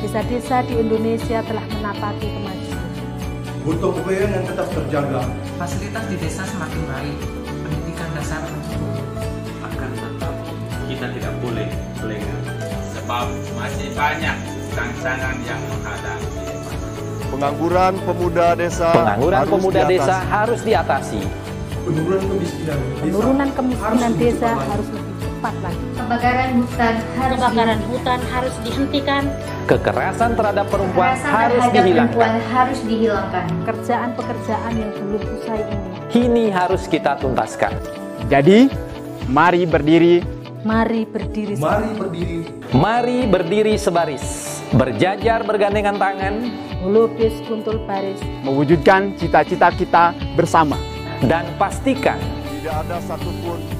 Desa-desa di Indonesia telah menapaki kemajuan. Butuh kebayaan yang tetap terjaga. Fasilitas di desa semakin baik, pendidikan dasar mencukupi. Akan tetap kita tidak boleh lengah. Sebab masih banyak tantangan yang menghadapi. pengangguran pemuda desa. Pengangguran harus pemuda diatasi. desa harus diatasi. Penurunan kemiskinan desa Penurunan kemiskinan harus desa harus cepat lagi. Kebakaran hutan harus Kebakaran hutan harus dihentikan. Kekerasan terhadap perempuan Kekerasan harus terhadap dihilangkan. perempuan harus dihilangkan. Pekerjaan-pekerjaan yang belum usai ini, Ini harus kita tuntaskan. Jadi, mari berdiri mari berdiri Mari berdiri Mari berdiri sebaris, berjajar bergandengan tangan, melukis kuntul baris, mewujudkan cita-cita kita bersama. dan pastikan Tidak ada satupun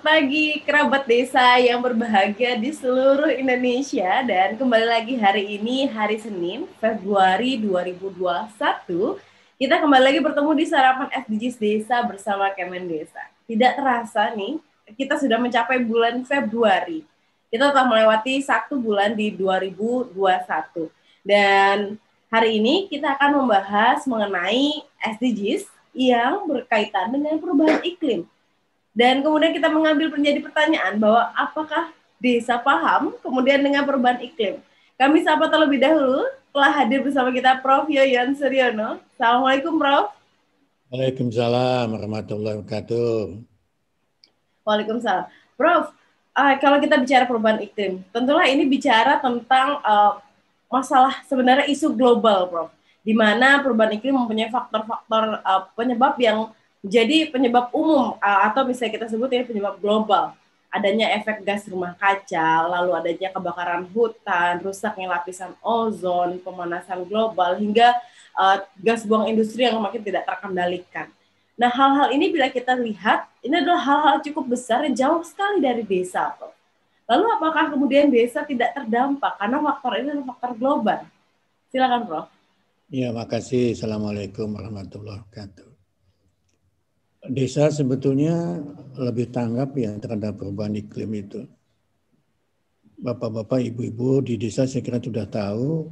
Pagi kerabat desa yang berbahagia di seluruh Indonesia dan kembali lagi hari ini hari Senin Februari 2021 kita kembali lagi bertemu di sarapan SDGs Desa bersama Kemen Desa. Tidak terasa nih kita sudah mencapai bulan Februari. Kita telah melewati satu bulan di 2021 dan hari ini kita akan membahas mengenai SDGs yang berkaitan dengan perubahan iklim. Dan kemudian kita mengambil menjadi pertanyaan bahwa apakah desa paham kemudian dengan perubahan iklim. Kami sapa terlebih dahulu telah hadir bersama kita Prof. Yoyon Suryono. Assalamualaikum Prof. Waalaikumsalam warahmatullahi wabarakatuh. Waalaikumsalam. Prof, uh, kalau kita bicara perubahan iklim, tentulah ini bicara tentang uh, masalah sebenarnya isu global, Prof. Di mana perubahan iklim mempunyai faktor-faktor uh, penyebab yang jadi penyebab umum uh, atau misalnya kita sebut ini penyebab global adanya efek gas rumah kaca lalu adanya kebakaran hutan rusaknya lapisan ozon pemanasan global hingga uh, gas buang industri yang makin tidak terkendalikan nah hal-hal ini bila kita lihat ini adalah hal-hal cukup besar yang jauh sekali dari desa Prof. lalu apakah kemudian desa tidak terdampak karena faktor ini adalah faktor global silakan Prof Ya, makasih. Assalamualaikum warahmatullahi wabarakatuh. Desa sebetulnya lebih tanggap ya terhadap perubahan iklim itu. Bapak-bapak, ibu-ibu di desa saya kira sudah tahu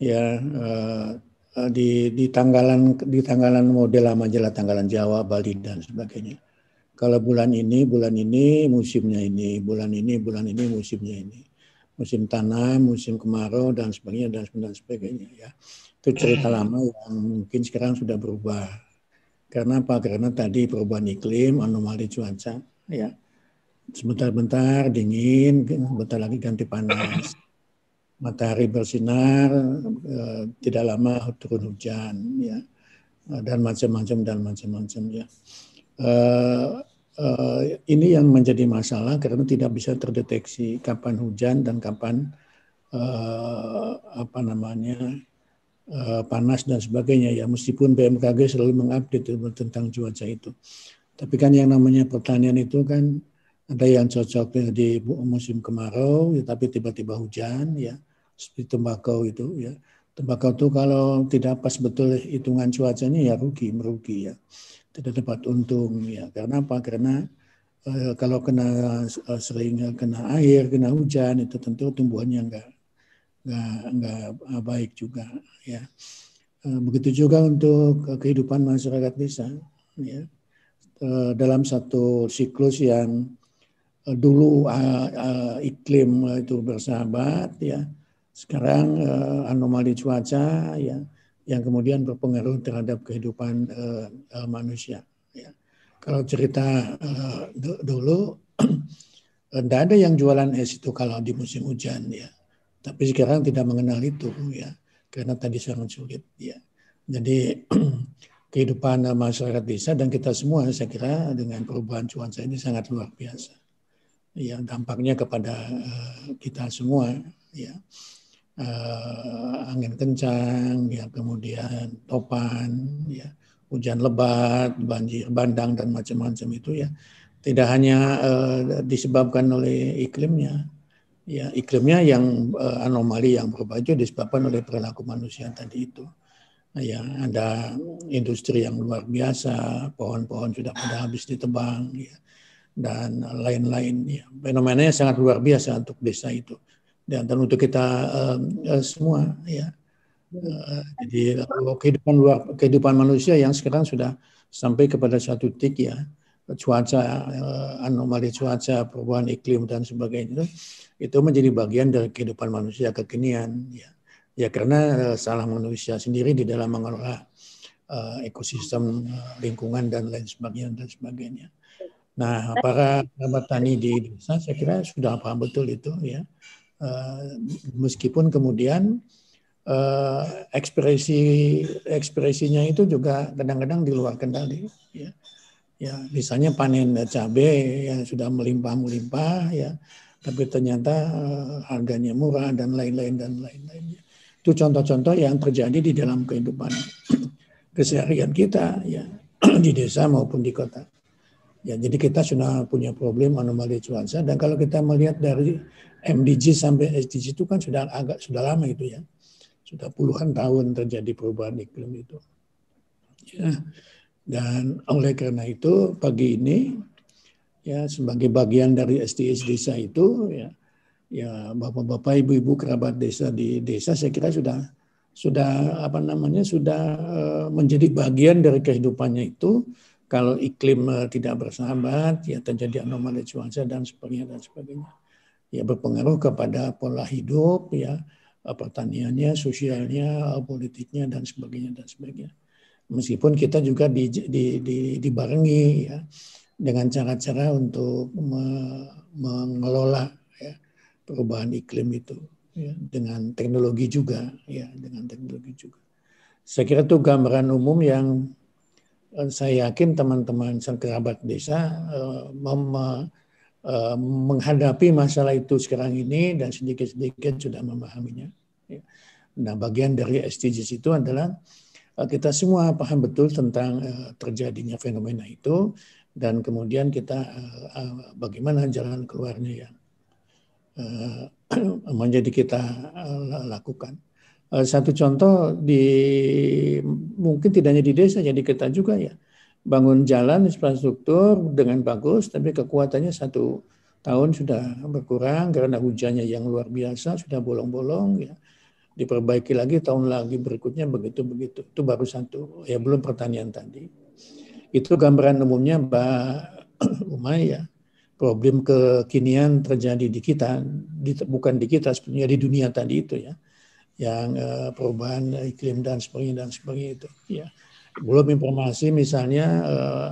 ya eh, di di tanggalan di tanggalan model majalah tanggalan Jawa, Bali dan sebagainya. Kalau bulan ini, bulan ini musimnya ini, bulan ini, bulan ini musimnya ini. Musim tanam, musim kemarau dan sebagainya dan sebagainya, dan sebagainya ya. Itu cerita lama yang mungkin sekarang sudah berubah. Karena apa? Karena tadi perubahan iklim, anomali cuaca, ya. Sebentar-bentar dingin, bentar lagi ganti panas. Matahari bersinar, eh, tidak lama turun hujan, ya. Dan macam-macam dan macam-macam, ya. Eh, eh, ini yang menjadi masalah karena tidak bisa terdeteksi kapan hujan dan kapan eh, apa namanya uh, panas dan sebagainya. Ya meskipun BMKG selalu mengupdate tentang cuaca itu. Tapi kan yang namanya pertanian itu kan ada yang cocok di musim kemarau ya, tapi tiba-tiba hujan ya. Seperti tembakau itu ya. Tembakau itu kalau tidak pas betul hitungan cuacanya ya rugi merugi ya. Tidak dapat untung ya. Karena apa? Karena uh, kalau kena uh, sering kena air kena hujan itu tentu tumbuhannya enggak nggak nggak baik juga ya. Begitu juga untuk kehidupan masyarakat desa ya. Uh, dalam satu siklus yang dulu iklim itu bersahabat ya. Sekarang anomali cuaca ya yang kemudian berpengaruh terhadap kehidupan manusia ya. Kalau cerita dulu tidak ada yang jualan es itu kalau di musim hujan ya. Tapi sekarang tidak mengenal itu ya karena tadi sangat sulit ya jadi kehidupan masyarakat desa dan kita semua saya kira dengan perubahan cuaca ini sangat luar biasa. Ya dampaknya kepada uh, kita semua ya. Uh, angin kencang ya kemudian topan ya hujan lebat banjir bandang dan macam-macam itu ya tidak hanya uh, disebabkan oleh iklimnya ya iklimnya yang uh, anomali yang berubah itu disebabkan oleh perilaku manusia tadi itu ya ada industri yang luar biasa, pohon-pohon sudah pada habis ditebang, ya, dan lain-lain. Ya. Fenomenanya sangat luar biasa untuk desa itu dan, dan untuk kita uh, uh, semua. Ya. Uh, jadi kehidupan luar kehidupan manusia yang sekarang sudah sampai kepada satu titik ya cuaca uh, anomali cuaca perubahan iklim dan sebagainya itu menjadi bagian dari kehidupan manusia kekinian ya Ya karena uh, salah manusia sendiri di dalam mengelola uh, ekosistem lingkungan dan lain sebagainya dan sebagainya. Nah, para kerabat tani di desa saya kira sudah paham betul itu ya. Uh, meskipun kemudian uh, ekspresi ekspresinya itu juga kadang-kadang di luar kendali ya. Ya, misalnya panen cabai yang sudah melimpah-melimpah ya, tapi ternyata uh, harganya murah dan lain-lain dan lain-lainnya. Itu contoh-contoh yang terjadi di dalam kehidupan keseharian kita ya di desa maupun di kota. Ya, jadi kita sudah punya problem anomali cuaca dan kalau kita melihat dari MDG sampai SDG itu kan sudah agak sudah lama itu ya. Sudah puluhan tahun terjadi perubahan iklim itu. Ya. Dan oleh karena itu pagi ini ya sebagai bagian dari SDGs desa itu ya ya bapak-bapak, ibu-ibu kerabat desa di desa saya kira sudah sudah apa namanya sudah eh, menjadi bagian dari kehidupannya itu. Kalau iklim eh, tidak bersahabat ya terjadi anomali cuaca dan sebagainya dan sebagainya ya berpengaruh kepada pola hidup ya eh, pertaniannya sosialnya politiknya dan sebagainya dan sebagainya meskipun kita juga di, di, di, dibarengi ya dengan cara-cara untuk mengelola perubahan iklim itu ya, dengan teknologi juga ya dengan teknologi juga. Saya kira itu gambaran umum yang eh, saya yakin teman-teman kerabat desa uh, mem, uh, menghadapi masalah itu sekarang ini dan sedikit-sedikit sudah memahaminya. Ya. Nah, bagian dari SDGs itu adalah kita semua paham betul tentang uh, terjadinya fenomena itu dan kemudian kita uh, bagaimana jalan keluarnya yang Eh, menjadi kita eh, lakukan. Eh, satu contoh di mungkin tidak hanya di desa, jadi kita juga ya bangun jalan infrastruktur dengan bagus, tapi kekuatannya satu tahun sudah berkurang karena hujannya yang luar biasa sudah bolong-bolong ya diperbaiki lagi tahun lagi berikutnya begitu begitu. Itu baru satu ya belum pertanian tadi. Itu gambaran umumnya Mbak Umay ya. Problem kekinian terjadi di kita, di, bukan di kita sebenarnya di dunia tadi itu ya, yang uh, perubahan iklim dan sebagainya dan sebagainya itu ya. Belum informasi misalnya uh,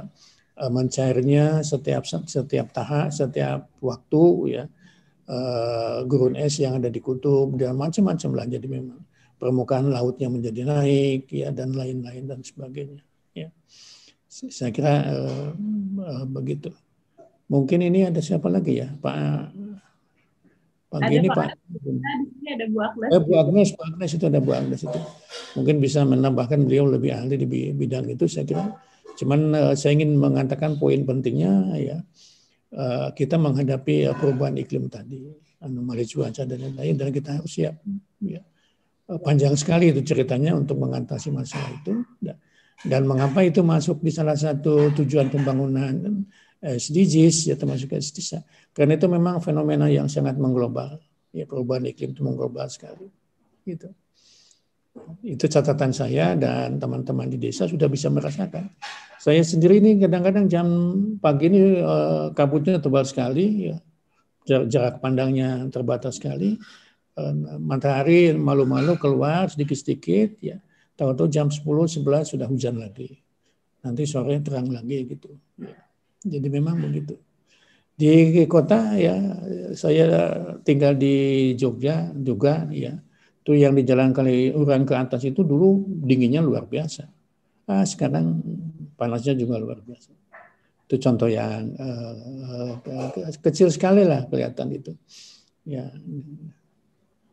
uh, mencairnya setiap setiap tahap, setiap waktu ya uh, gurun es yang ada di kutub dan macam-macam lah. Jadi memang permukaan lautnya menjadi naik ya dan lain-lain dan sebagainya. Ya, saya kira uh, uh, begitu. Mungkin ini ada siapa lagi ya, Pak Pak ada Gini, Pak. Pak. Di sini ada Bu Agnes. Eh, Bu Agnes, Bu Agnes itu ada Bu Agnes itu. Mungkin bisa menambahkan beliau lebih ahli di bidang itu saya kira. Cuman uh, saya ingin mengatakan poin pentingnya ya uh, kita menghadapi uh, perubahan iklim tadi, anomali cuaca dan lain-lain dan kita harus siap. Ya. Uh, panjang sekali itu ceritanya untuk mengatasi masalah itu dan mengapa itu masuk di salah satu tujuan pembangunan SDGs ya termasuk SDGs. Karena itu memang fenomena yang sangat mengglobal. Ya perubahan iklim itu mengglobal sekali. Gitu. Itu catatan saya dan teman-teman di desa sudah bisa merasakan Saya sendiri ini kadang-kadang jam pagi ini uh, kabutnya tebal sekali, ya. jarak pandangnya terbatas sekali. Uh, matahari malu-malu keluar sedikit-sedikit, ya. Tahu-tahu jam 10, 11 sudah hujan lagi. Nanti sore terang lagi gitu. Ya. Jadi memang begitu. Di kota ya saya tinggal di Jogja juga ya. Itu yang di Jalan Kaliurang ke atas itu dulu dinginnya luar biasa. Ah, sekarang panasnya juga luar biasa. Itu contoh yang uh, uh, kecil sekali lah kelihatan itu. Ya,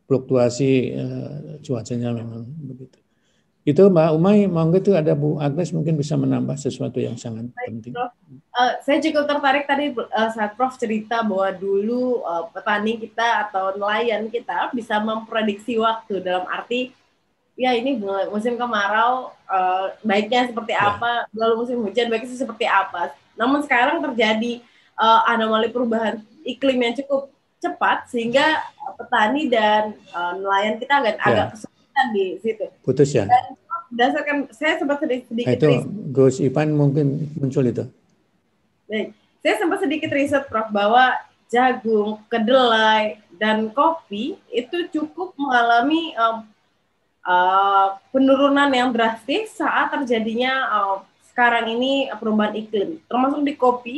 fluktuasi uh, cuacanya memang begitu. Itu Mbak Umay, monggo itu ada Bu Agnes mungkin bisa menambah sesuatu yang sangat Baik, penting. Prof. Uh, saya cukup tertarik tadi uh, saat Prof cerita bahwa dulu uh, petani kita atau nelayan kita bisa memprediksi waktu dalam arti ya ini musim kemarau uh, baiknya seperti ya. apa, lalu musim hujan baiknya seperti apa. Namun sekarang terjadi uh, anomali perubahan iklim yang cukup cepat sehingga petani dan uh, nelayan kita agak ya. agak kesulitan di situ. Putus ya. Dan berdasarkan saya sempat sedikit, sedikit nah, itu Gus Ipan mungkin muncul itu. Baik, saya sempat sedikit riset Prof bahwa jagung, kedelai dan kopi itu cukup mengalami um, uh, penurunan yang drastis saat terjadinya uh, sekarang ini perubahan iklim, termasuk di kopi.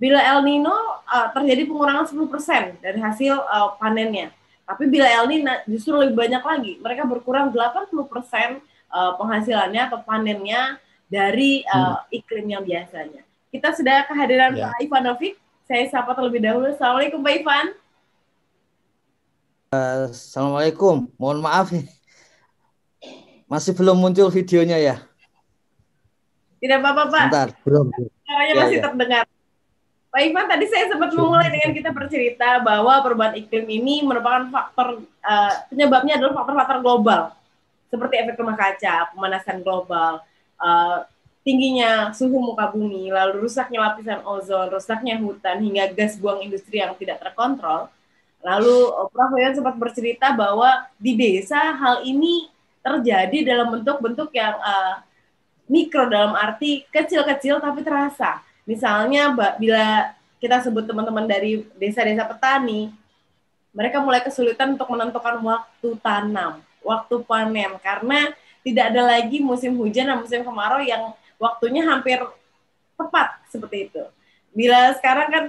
Bila El Nino uh, terjadi pengurangan 10% dari hasil uh, panennya. Tapi bila El Nino justru lebih banyak lagi, mereka berkurang 80% uh, penghasilannya atau panennya dari uh, hmm. iklim yang biasanya. Kita sudah kehadiran ya. Pak Ivanovic. Saya sapa terlebih dahulu. Assalamualaikum Pak Ivan. Uh, Assalamualaikum. Mohon maaf masih belum muncul videonya ya? Tidak apa-apa, Pak. Bentar, belum. Suaranya ya, masih ya. terdengar. Pak Ivan, tadi saya sempat memulai dengan kita bercerita bahwa perubahan iklim ini merupakan faktor uh, penyebabnya adalah faktor-faktor global seperti efek rumah kaca, pemanasan global, uh, tingginya suhu muka bumi, lalu rusaknya lapisan ozon, rusaknya hutan hingga gas buang industri yang tidak terkontrol. Lalu Prof. Wayan sempat bercerita bahwa di desa hal ini terjadi dalam bentuk-bentuk yang uh, mikro dalam arti kecil-kecil tapi terasa. Misalnya bila kita sebut teman-teman dari desa-desa petani, mereka mulai kesulitan untuk menentukan waktu tanam, waktu panen karena tidak ada lagi musim hujan dan musim kemarau yang waktunya hampir tepat seperti itu. Bila sekarang kan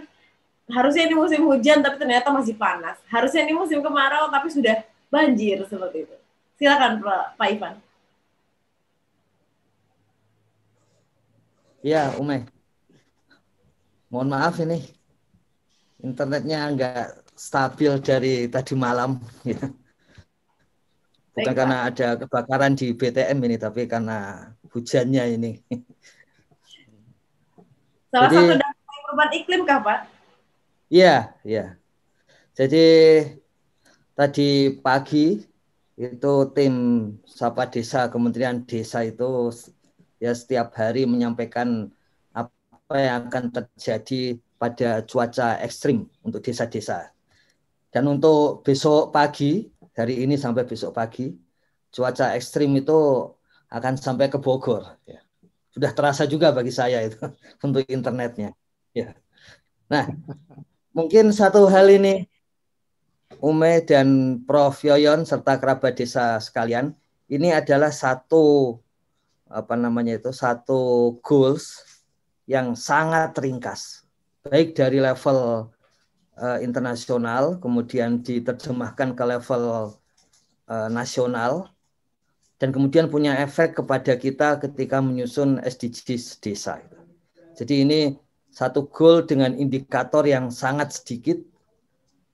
harusnya ini musim hujan tapi ternyata masih panas. Harusnya ini musim kemarau tapi sudah banjir seperti itu. Silakan Pak, Pak Ivan. Ya, Ume. Mohon maaf ini internetnya nggak stabil dari tadi malam. Ya. Bukan Baik, karena Pak. ada kebakaran di BTM ini, tapi karena hujannya ini. Salah Jadi, satu dampak perubahan iklim kah, Pak? Iya, iya. Jadi tadi pagi itu tim Sapa Desa Kementerian Desa itu ya setiap hari menyampaikan apa yang akan terjadi pada cuaca ekstrim untuk desa-desa. Dan untuk besok pagi, dari ini sampai besok pagi, cuaca ekstrim itu akan sampai ke Bogor. Ya. Sudah terasa juga bagi saya itu untuk internetnya. Ya. Nah, mungkin satu hal ini Ume dan Prof Yoyon serta kerabat desa sekalian, ini adalah satu apa namanya itu satu goals yang sangat ringkas, baik dari level uh, internasional, kemudian diterjemahkan ke level uh, nasional, dan kemudian punya efek kepada kita ketika menyusun SDGs desa. Jadi ini satu goal dengan indikator yang sangat sedikit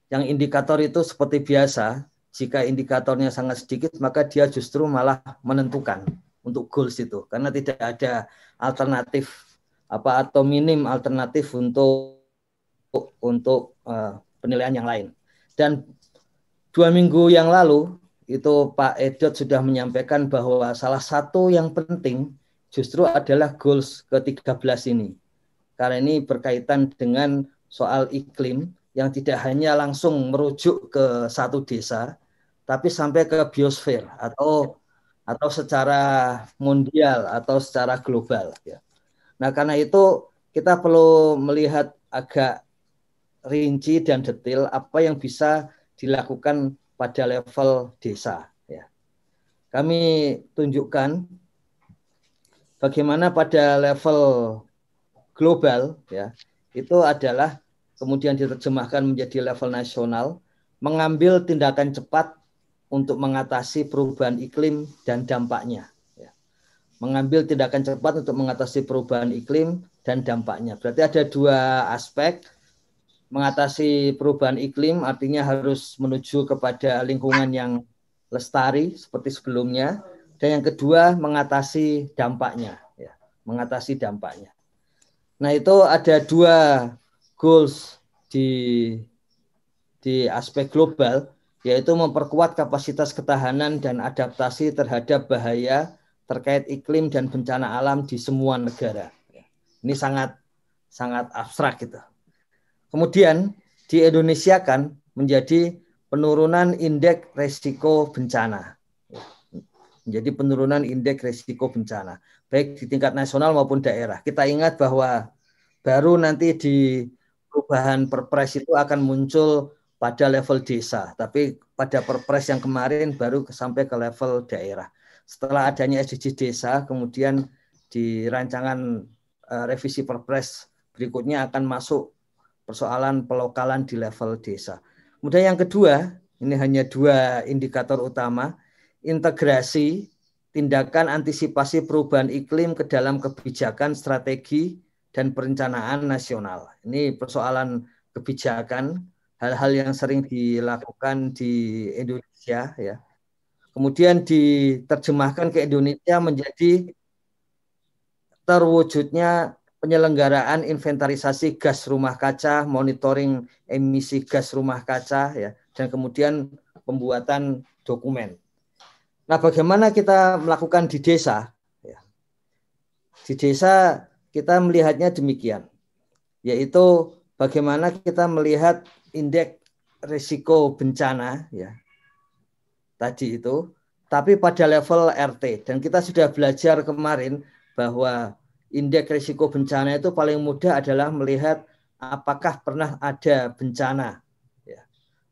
yang indikator itu seperti biasa, jika indikatornya sangat sedikit, maka dia justru malah menentukan untuk goals itu, karena tidak ada alternatif apa atau minim alternatif untuk untuk uh, penilaian yang lain. Dan dua minggu yang lalu itu Pak Edot sudah menyampaikan bahwa salah satu yang penting justru adalah goals ke-13 ini. Karena ini berkaitan dengan soal iklim yang tidak hanya langsung merujuk ke satu desa, tapi sampai ke biosfer atau atau secara mundial atau secara global. Ya. Nah, karena itu kita perlu melihat agak rinci dan detail apa yang bisa dilakukan pada level desa. Ya. Kami tunjukkan bagaimana pada level global ya itu adalah kemudian diterjemahkan menjadi level nasional mengambil tindakan cepat untuk mengatasi perubahan iklim dan dampaknya. Ya. Mengambil tindakan cepat untuk mengatasi perubahan iklim dan dampaknya. Berarti ada dua aspek mengatasi perubahan iklim artinya harus menuju kepada lingkungan yang lestari seperti sebelumnya dan yang kedua mengatasi dampaknya ya mengatasi dampaknya nah itu ada dua goals di di aspek global yaitu memperkuat kapasitas ketahanan dan adaptasi terhadap bahaya terkait iklim dan bencana alam di semua negara ini sangat sangat abstrak gitu Kemudian di Indonesia kan menjadi penurunan indeks resiko bencana. Menjadi penurunan indeks resiko bencana, baik di tingkat nasional maupun daerah. Kita ingat bahwa baru nanti di perubahan perpres itu akan muncul pada level desa, tapi pada perpres yang kemarin baru sampai ke level daerah. Setelah adanya SDG desa, kemudian di rancangan uh, revisi perpres berikutnya akan masuk persoalan pelokalan di level desa. Kemudian yang kedua, ini hanya dua indikator utama, integrasi tindakan antisipasi perubahan iklim ke dalam kebijakan strategi dan perencanaan nasional. Ini persoalan kebijakan, hal-hal yang sering dilakukan di Indonesia ya. Kemudian diterjemahkan ke Indonesia menjadi terwujudnya penyelenggaraan inventarisasi gas rumah kaca, monitoring emisi gas rumah kaca, ya, dan kemudian pembuatan dokumen. Nah, bagaimana kita melakukan di desa? Ya. Di desa kita melihatnya demikian, yaitu bagaimana kita melihat indeks risiko bencana, ya, tadi itu, tapi pada level RT. Dan kita sudah belajar kemarin bahwa indeks risiko bencana itu paling mudah adalah melihat apakah pernah ada bencana. Ya.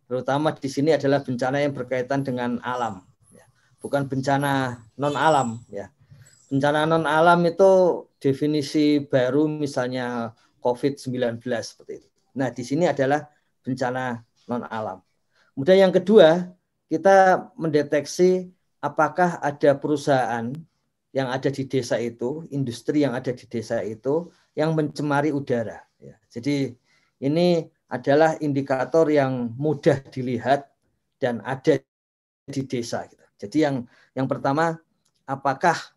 Terutama di sini adalah bencana yang berkaitan dengan alam, ya. bukan bencana non alam. Ya. Bencana non alam itu definisi baru misalnya COVID-19 seperti itu. Nah di sini adalah bencana non alam. Kemudian yang kedua kita mendeteksi apakah ada perusahaan yang ada di desa itu, industri yang ada di desa itu yang mencemari udara. Ya. Jadi ini adalah indikator yang mudah dilihat dan ada di desa. Gitu. Jadi yang yang pertama, apakah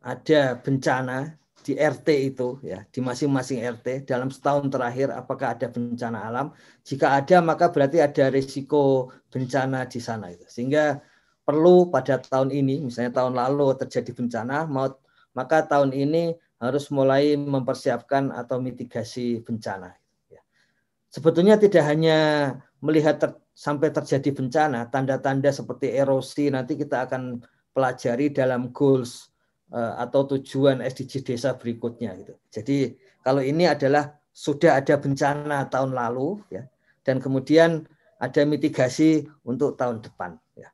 ada bencana di RT itu ya di masing-masing RT dalam setahun terakhir apakah ada bencana alam jika ada maka berarti ada risiko bencana di sana itu sehingga perlu pada tahun ini, misalnya tahun lalu terjadi bencana, mau maka tahun ini harus mulai mempersiapkan atau mitigasi bencana. Ya. Sebetulnya tidak hanya melihat ter, sampai terjadi bencana, tanda-tanda seperti erosi nanti kita akan pelajari dalam goals atau tujuan SDG desa berikutnya. Gitu. Jadi kalau ini adalah sudah ada bencana tahun lalu, ya, dan kemudian ada mitigasi untuk tahun depan. Ya.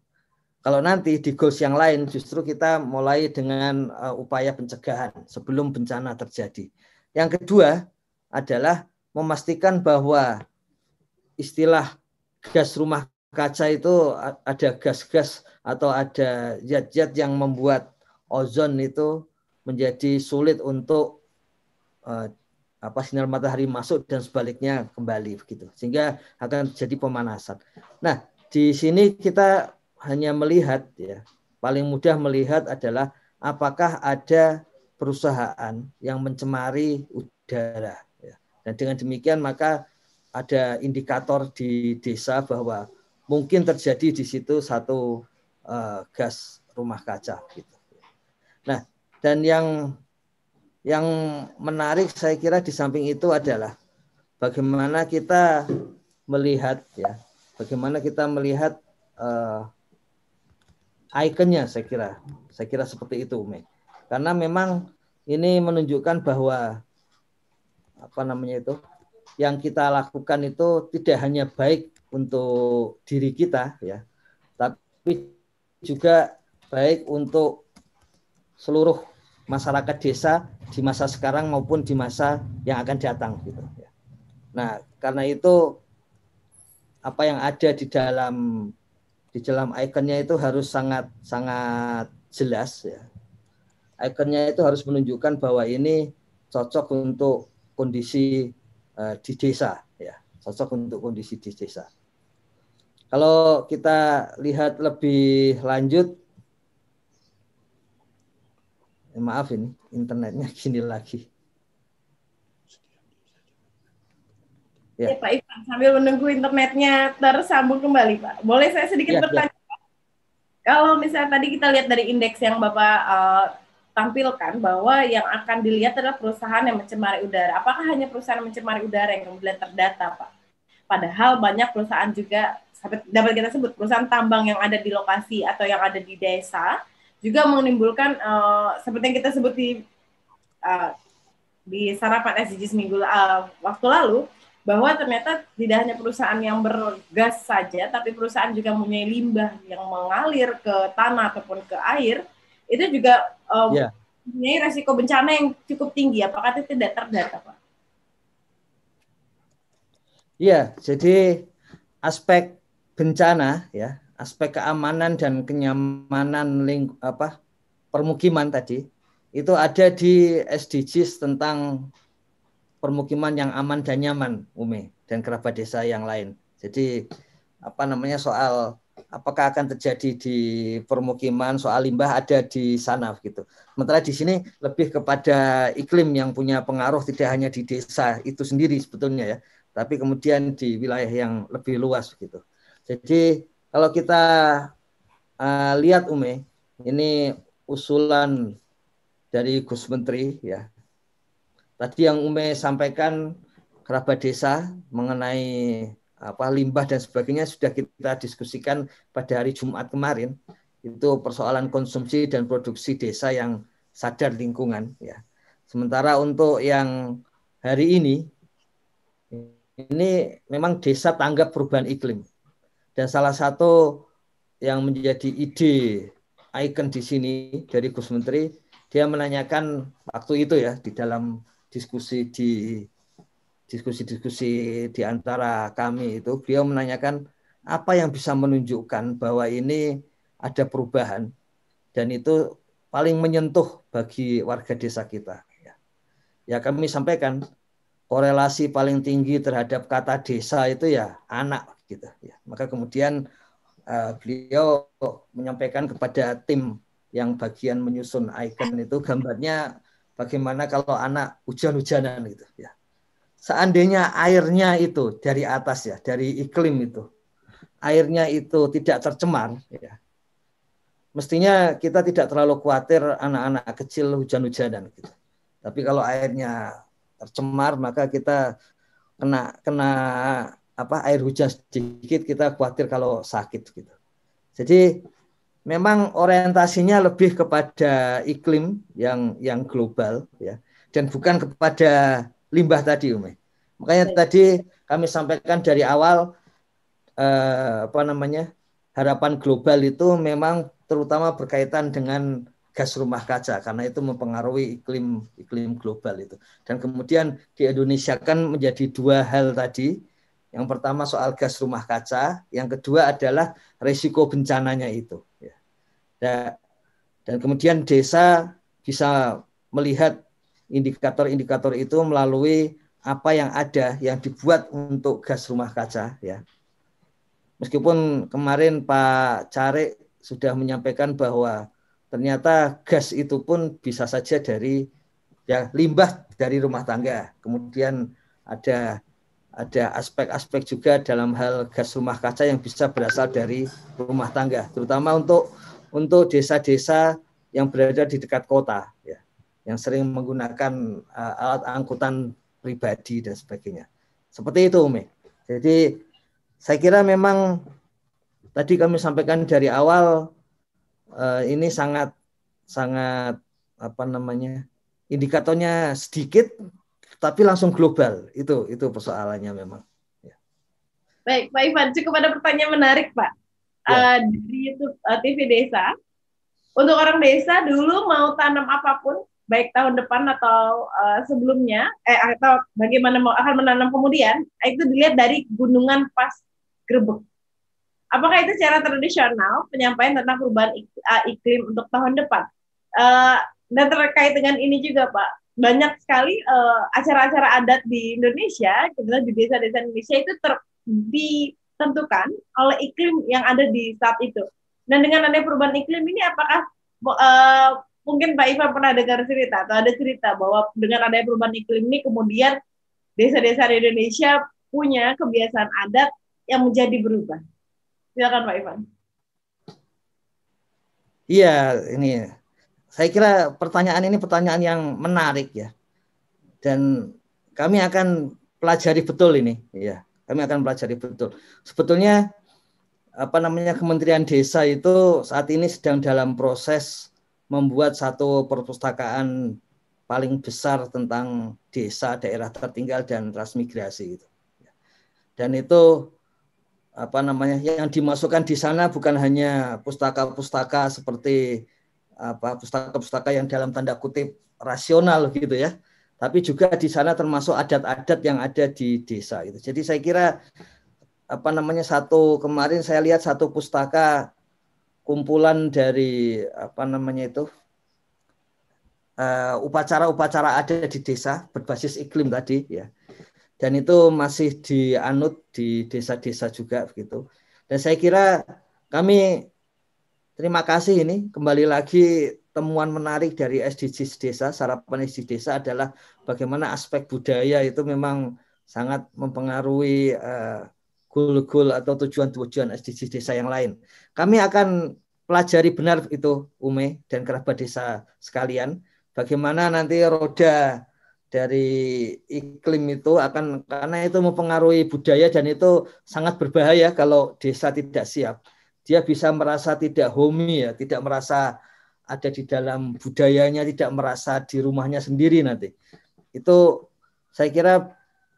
Kalau nanti di goals yang lain justru kita mulai dengan uh, upaya pencegahan sebelum bencana terjadi. Yang kedua adalah memastikan bahwa istilah gas rumah kaca itu ada gas-gas atau ada zat-zat yang membuat ozon itu menjadi sulit untuk uh, apa sinar matahari masuk dan sebaliknya kembali begitu sehingga akan terjadi pemanasan. Nah di sini kita hanya melihat ya paling mudah melihat adalah apakah ada perusahaan yang mencemari udara ya. dan dengan demikian maka ada indikator di desa bahwa mungkin terjadi di situ satu uh, gas rumah kaca gitu. Dan yang yang menarik saya kira di samping itu adalah bagaimana kita melihat ya, bagaimana kita melihat uh, ikonnya saya kira. Saya kira seperti itu, Umi. Karena memang ini menunjukkan bahwa apa namanya itu yang kita lakukan itu tidak hanya baik untuk diri kita ya, tapi juga baik untuk seluruh masyarakat desa di masa sekarang maupun di masa yang akan datang gitu. Nah, karena itu apa yang ada di dalam di dalam ikonnya itu harus sangat sangat jelas ya. Ikonnya itu harus menunjukkan bahwa ini cocok untuk kondisi uh, di desa ya, cocok untuk kondisi di desa. Kalau kita lihat lebih lanjut eh, maaf ini internetnya gini lagi. Ya. ya Pak Ivan, sambil menunggu internetnya tersambung kembali Pak. Boleh saya sedikit ya, bertanya? Ya. Kalau misalnya tadi kita lihat dari indeks yang Bapak uh, tampilkan bahwa yang akan dilihat adalah perusahaan yang mencemari udara. Apakah hanya perusahaan yang mencemari udara yang kemudian terdata Pak? Padahal banyak perusahaan juga dapat kita sebut perusahaan tambang yang ada di lokasi atau yang ada di desa juga menimbulkan uh, seperti yang kita sebut di uh, di sarapan SDGs minggu uh, waktu lalu bahwa ternyata tidak hanya perusahaan yang bergas saja, tapi perusahaan juga mempunyai limbah yang mengalir ke tanah ataupun ke air, itu juga um, yeah. mempunyai resiko bencana yang cukup tinggi. Apakah itu tidak terdata, Pak? Iya, jadi aspek bencana ya, aspek keamanan dan kenyamanan ling apa permukiman tadi itu ada di SDGs tentang permukiman yang aman dan nyaman, Umi dan kerabat desa yang lain. Jadi apa namanya soal apakah akan terjadi di permukiman soal limbah ada di sana gitu. Sementara di sini lebih kepada iklim yang punya pengaruh tidak hanya di desa itu sendiri sebetulnya ya, tapi kemudian di wilayah yang lebih luas gitu. Jadi kalau kita uh, lihat Ume, ini usulan dari Gus Menteri ya Tadi yang Ume sampaikan kerabat desa mengenai apa limbah dan sebagainya sudah kita diskusikan pada hari Jumat kemarin. Itu persoalan konsumsi dan produksi desa yang sadar lingkungan ya. Sementara untuk yang hari ini ini memang desa tanggap perubahan iklim. Dan salah satu yang menjadi ide ikon di sini dari Gus Menteri, dia menanyakan waktu itu ya di dalam diskusi di diskusi-diskusi di antara kami itu beliau menanyakan apa yang bisa menunjukkan bahwa ini ada perubahan dan itu paling menyentuh bagi warga desa kita. Ya, ya kami sampaikan korelasi paling tinggi terhadap kata desa itu ya anak gitu ya. Maka kemudian uh, beliau menyampaikan kepada tim yang bagian menyusun ikon itu gambarnya bagaimana kalau anak hujan-hujanan gitu ya. Seandainya airnya itu dari atas ya, dari iklim itu. Airnya itu tidak tercemar ya. Mestinya kita tidak terlalu khawatir anak-anak kecil hujan-hujanan gitu. Tapi kalau airnya tercemar maka kita kena kena apa air hujan sedikit kita khawatir kalau sakit gitu. Jadi memang orientasinya lebih kepada iklim yang yang global ya dan bukan kepada limbah tadi Umi. Makanya tadi kami sampaikan dari awal eh, apa namanya harapan global itu memang terutama berkaitan dengan gas rumah kaca karena itu mempengaruhi iklim iklim global itu. Dan kemudian di Indonesia kan menjadi dua hal tadi. Yang pertama soal gas rumah kaca, yang kedua adalah risiko bencananya itu. Dan kemudian desa bisa melihat indikator-indikator itu melalui apa yang ada yang dibuat untuk gas rumah kaca ya. Meskipun kemarin Pak Cari sudah menyampaikan bahwa ternyata gas itu pun bisa saja dari ya limbah dari rumah tangga. Kemudian ada ada aspek-aspek juga dalam hal gas rumah kaca yang bisa berasal dari rumah tangga, terutama untuk untuk desa-desa yang berada di dekat kota ya yang sering menggunakan uh, alat angkutan pribadi dan sebagainya. Seperti itu Umi. Jadi saya kira memang tadi kami sampaikan dari awal uh, ini sangat sangat apa namanya indikatornya sedikit tapi langsung global. Itu itu persoalannya memang. Baik, Pak Ivan, cukup ada pertanyaan menarik, Pak. Ya. Uh, dari YouTube uh, TV Desa. Untuk orang desa dulu mau tanam apa pun, baik tahun depan atau uh, sebelumnya, eh atau bagaimana mau akan menanam kemudian, itu dilihat dari gunungan pas grebek. Apakah itu secara tradisional penyampaian tentang perubahan iklim untuk tahun depan? Uh, dan terkait dengan ini juga, Pak, banyak sekali acara-acara uh, adat di Indonesia, kebetulan di desa-desa Indonesia itu ter, ditentukan oleh iklim yang ada di saat itu. Dan dengan adanya perubahan iklim ini apakah uh, mungkin Pak Ivan pernah dengar cerita atau ada cerita bahwa dengan adanya perubahan iklim ini kemudian desa-desa di Indonesia punya kebiasaan adat yang menjadi berubah. Silakan Pak Ivan. Iya, ini saya kira pertanyaan ini pertanyaan yang menarik ya. Dan kami akan pelajari betul ini, ya. Kami akan pelajari betul. Sebetulnya apa namanya Kementerian Desa itu saat ini sedang dalam proses membuat satu perpustakaan paling besar tentang desa, daerah tertinggal dan transmigrasi itu. Dan itu apa namanya yang dimasukkan di sana bukan hanya pustaka-pustaka seperti apa pustaka-pustaka yang dalam tanda kutip rasional gitu ya, tapi juga di sana termasuk adat-adat yang ada di desa itu. Jadi saya kira apa namanya satu kemarin saya lihat satu pustaka kumpulan dari apa namanya itu uh, upacara-upacara ada di desa berbasis iklim tadi ya. Dan itu masih dianut di desa-desa juga begitu. Dan saya kira kami terima kasih ini kembali lagi temuan menarik dari SDGs desa, sarapan SDGs desa adalah bagaimana aspek budaya itu memang sangat mempengaruhi uh, goal-goal atau tujuan-tujuan SDGs desa yang lain. Kami akan pelajari benar itu Ume dan kerabat desa sekalian, bagaimana nanti roda dari iklim itu akan karena itu mempengaruhi budaya dan itu sangat berbahaya kalau desa tidak siap. Dia bisa merasa tidak homey ya, tidak merasa ada di dalam budayanya, tidak merasa di rumahnya sendiri nanti. Itu saya kira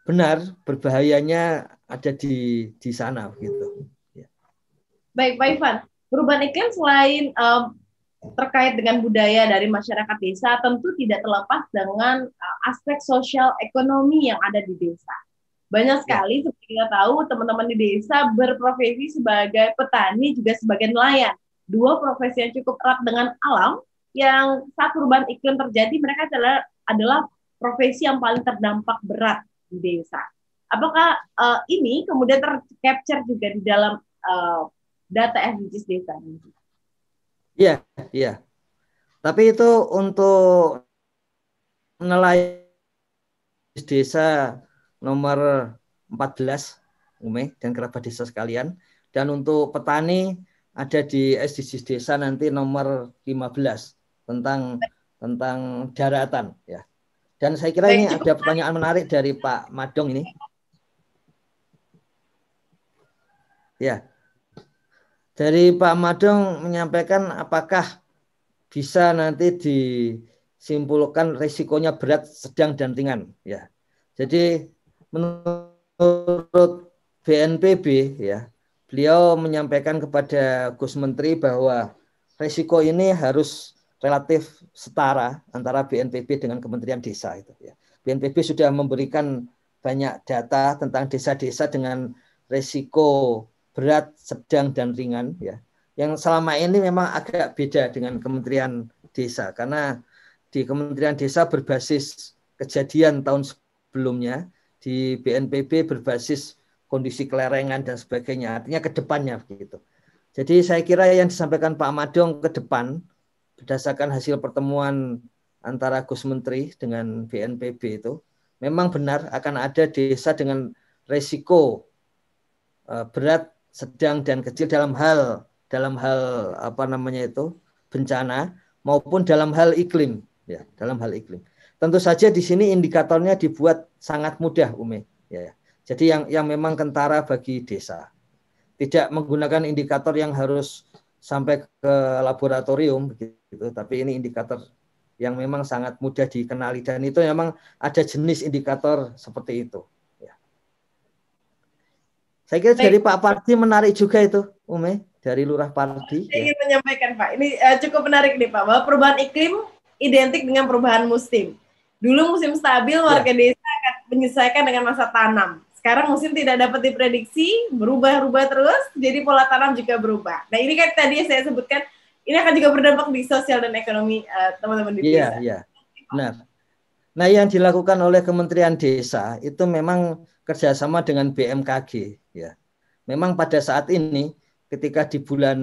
benar berbahayanya ada di di sana gitu. Ya. Baik, Pak Ivan. Perubahan iklim selain um, terkait dengan budaya dari masyarakat desa tentu tidak terlepas dengan uh, aspek sosial ekonomi yang ada di desa. Banyak ya. sekali seperti kita tahu teman-teman di desa berprofesi sebagai petani juga sebagai nelayan dua profesi yang cukup erat dengan alam yang saat perubahan iklim terjadi mereka adalah adalah profesi yang paling terdampak berat di desa. Apakah uh, ini kemudian tercapture juga di dalam uh, data SDGs desa? Iya, iya. Tapi itu untuk nelayan desa nomor 14 Ume dan kerabat desa sekalian dan untuk petani ada di SDGs desa nanti nomor 15 tentang tentang daratan ya. Dan saya kira ini ada pertanyaan menarik dari Pak Madong ini. Ya. Dari Pak Madong menyampaikan apakah bisa nanti disimpulkan risikonya berat, sedang dan ringan ya. Jadi menurut BNPB ya beliau menyampaikan kepada Gus Menteri bahwa resiko ini harus relatif setara antara BNPB dengan Kementerian Desa itu ya. BNPB sudah memberikan banyak data tentang desa-desa dengan resiko berat, sedang dan ringan ya. Yang selama ini memang agak beda dengan Kementerian Desa karena di Kementerian Desa berbasis kejadian tahun sebelumnya, di BNPB berbasis kondisi kelerengan dan sebagainya. Artinya ke depannya begitu. Jadi saya kira yang disampaikan Pak Madong ke depan berdasarkan hasil pertemuan antara Gus Menteri dengan BNPB itu memang benar akan ada desa dengan resiko eh, berat, sedang dan kecil dalam hal dalam hal apa namanya itu bencana maupun dalam hal iklim ya dalam hal iklim. Tentu saja di sini indikatornya dibuat sangat mudah Umi ya. Jadi yang yang memang kentara bagi desa. Tidak menggunakan indikator yang harus sampai ke laboratorium gitu, tapi ini indikator yang memang sangat mudah dikenali dan itu memang ada jenis indikator seperti itu. Ya. Saya kira Baik. dari Pak Pardi menarik juga itu, Ume, dari Lurah Pardi. Saya ya. ingin menyampaikan Pak, ini uh, cukup menarik nih Pak, bahwa perubahan iklim identik dengan perubahan musim. Dulu musim stabil, warga ya. desa menyesuaikan dengan masa tanam. Sekarang musim tidak dapat diprediksi, berubah-ubah terus, jadi pola tanam juga berubah. Nah ini kan tadi saya sebutkan ini akan juga berdampak di sosial dan ekonomi uh, teman-teman di desa. Iya, iya. Benar. Nah, yang dilakukan oleh Kementerian Desa itu memang kerjasama dengan BMKG. Ya, memang pada saat ini, ketika di bulan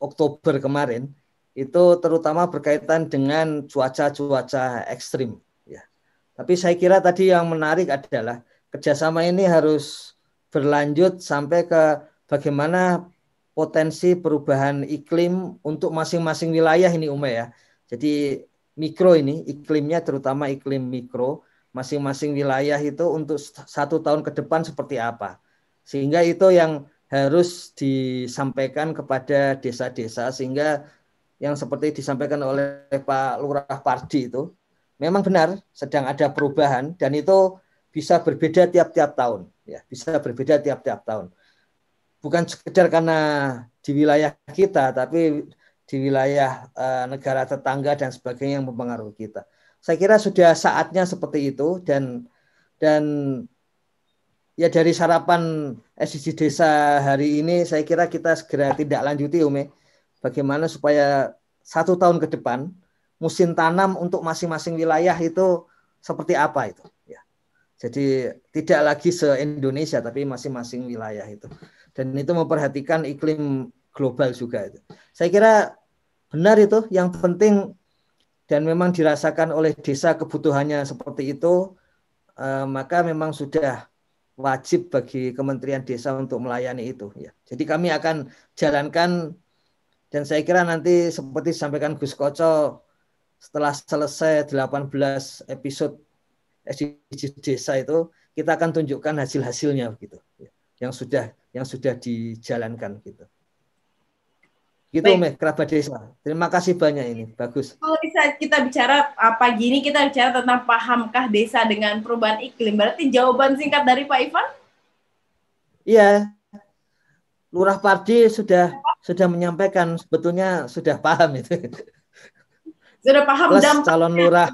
Oktober kemarin, itu terutama berkaitan dengan cuaca-cuaca ekstrim. Tapi saya kira tadi yang menarik adalah kerjasama ini harus berlanjut sampai ke bagaimana potensi perubahan iklim untuk masing-masing wilayah ini Ume ya. Jadi mikro ini iklimnya terutama iklim mikro masing-masing wilayah itu untuk satu tahun ke depan seperti apa. Sehingga itu yang harus disampaikan kepada desa-desa sehingga yang seperti disampaikan oleh Pak Lurah Pardi itu memang benar sedang ada perubahan dan itu bisa berbeda tiap-tiap tahun ya bisa berbeda tiap-tiap tahun bukan sekedar karena di wilayah kita, tapi di wilayah uh, negara tetangga dan sebagainya yang mempengaruhi kita. Saya kira sudah saatnya seperti itu dan dan ya dari sarapan SDG desa hari ini saya kira kita segera tidak lanjuti Ume bagaimana supaya satu tahun ke depan musim tanam untuk masing-masing wilayah itu seperti apa itu ya. Jadi tidak lagi se-Indonesia tapi masing-masing wilayah itu dan itu memperhatikan iklim global juga itu. Saya kira benar itu yang penting dan memang dirasakan oleh desa kebutuhannya seperti itu eh, maka memang sudah wajib bagi Kementerian Desa untuk melayani itu ya. Jadi kami akan jalankan dan saya kira nanti seperti disampaikan Gus Koco setelah selesai 18 episode SDGs desa itu kita akan tunjukkan hasil-hasilnya begitu ya, yang sudah yang sudah dijalankan gitu. Gitu Baik. kerabat desa. Terima kasih banyak ini, bagus. Kalau bisa kita bicara apa gini kita bicara tentang pahamkah desa dengan perubahan iklim. Berarti jawaban singkat dari Pak Ivan? Iya. Lurah Pardi sudah sudah menyampaikan sebetulnya sudah paham itu. Sudah paham Plus calon lurah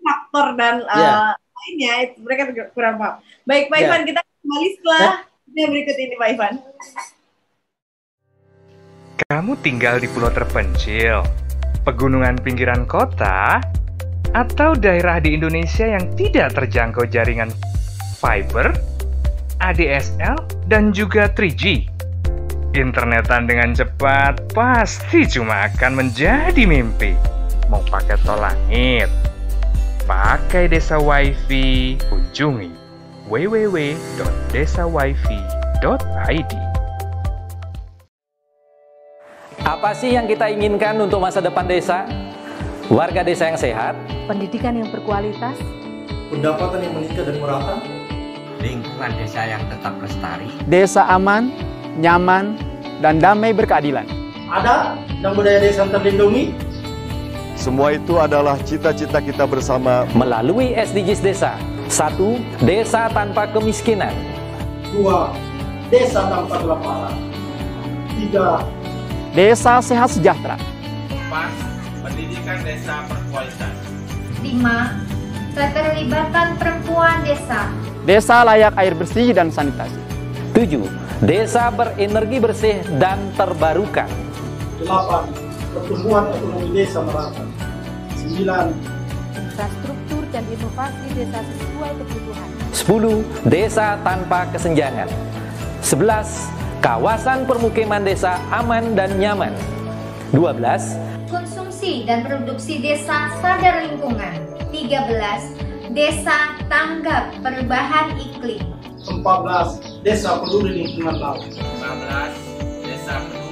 faktor dan ya. uh, lainnya mereka kurang paham. Baik Pak ya. Ivan kita kembali setelah yang berikut ini Pak Ivan. Kamu tinggal di pulau terpencil, pegunungan pinggiran kota, atau daerah di Indonesia yang tidak terjangkau jaringan fiber, ADSL, dan juga 3G. Internetan dengan cepat pasti cuma akan menjadi mimpi. Mau pakai tol langit, pakai desa wifi, kunjungi www.desawifi.id. Apa sih yang kita inginkan untuk masa depan desa? Warga desa yang sehat, pendidikan yang berkualitas, pendapatan yang meningkat dan merata, lingkungan desa yang tetap lestari, desa aman, nyaman, dan damai berkeadilan. Ada dan budaya desa terlindungi. Semua itu adalah cita-cita kita bersama melalui SDGs Desa satu, desa tanpa kemiskinan. Dua, desa tanpa kelaparan. Tiga, desa sehat sejahtera. Empat, pendidikan desa berkualitas. Lima, keterlibatan perempuan desa. Desa layak air bersih dan sanitasi. Tujuh, desa berenergi bersih dan terbarukan. Delapan, pertumbuhan ekonomi desa merata. Sembilan, infrastruktur dan inovasi desa sesuai kebutuhan. 10. Desa tanpa kesenjangan. 11. Kawasan permukiman desa aman dan nyaman. 12. Konsumsi dan produksi desa sadar lingkungan. 13. Desa tanggap perubahan iklim. 14. Desa peduli lingkungan laut. 15. Desa peduli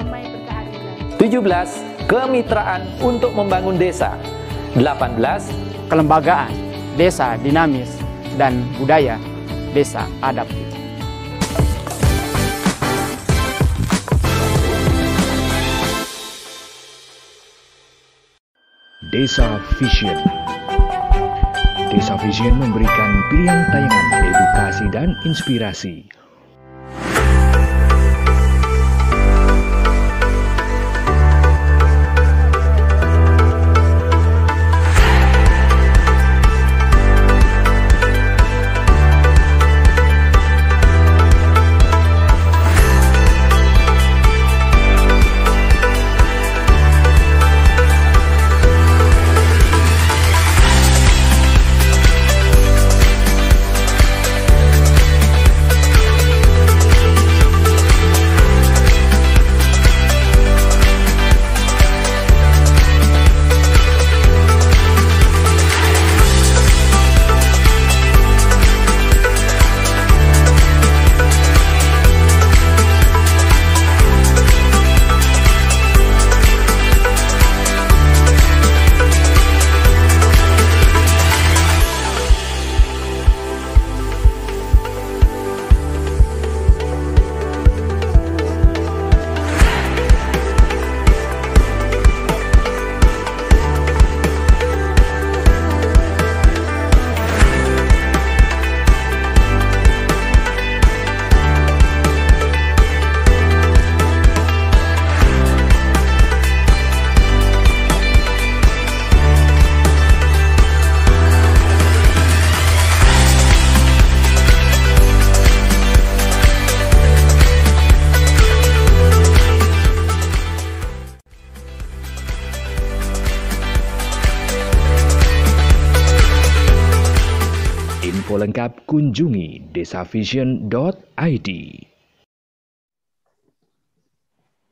damai berkeadilan. 17 kemitraan untuk membangun desa. 18. Kelembagaan, desa dinamis, dan budaya, desa adaptif. Desa Vision. Desa Vision memberikan pilihan tayangan edukasi dan inspirasi Info lengkap kunjungi desavision.id.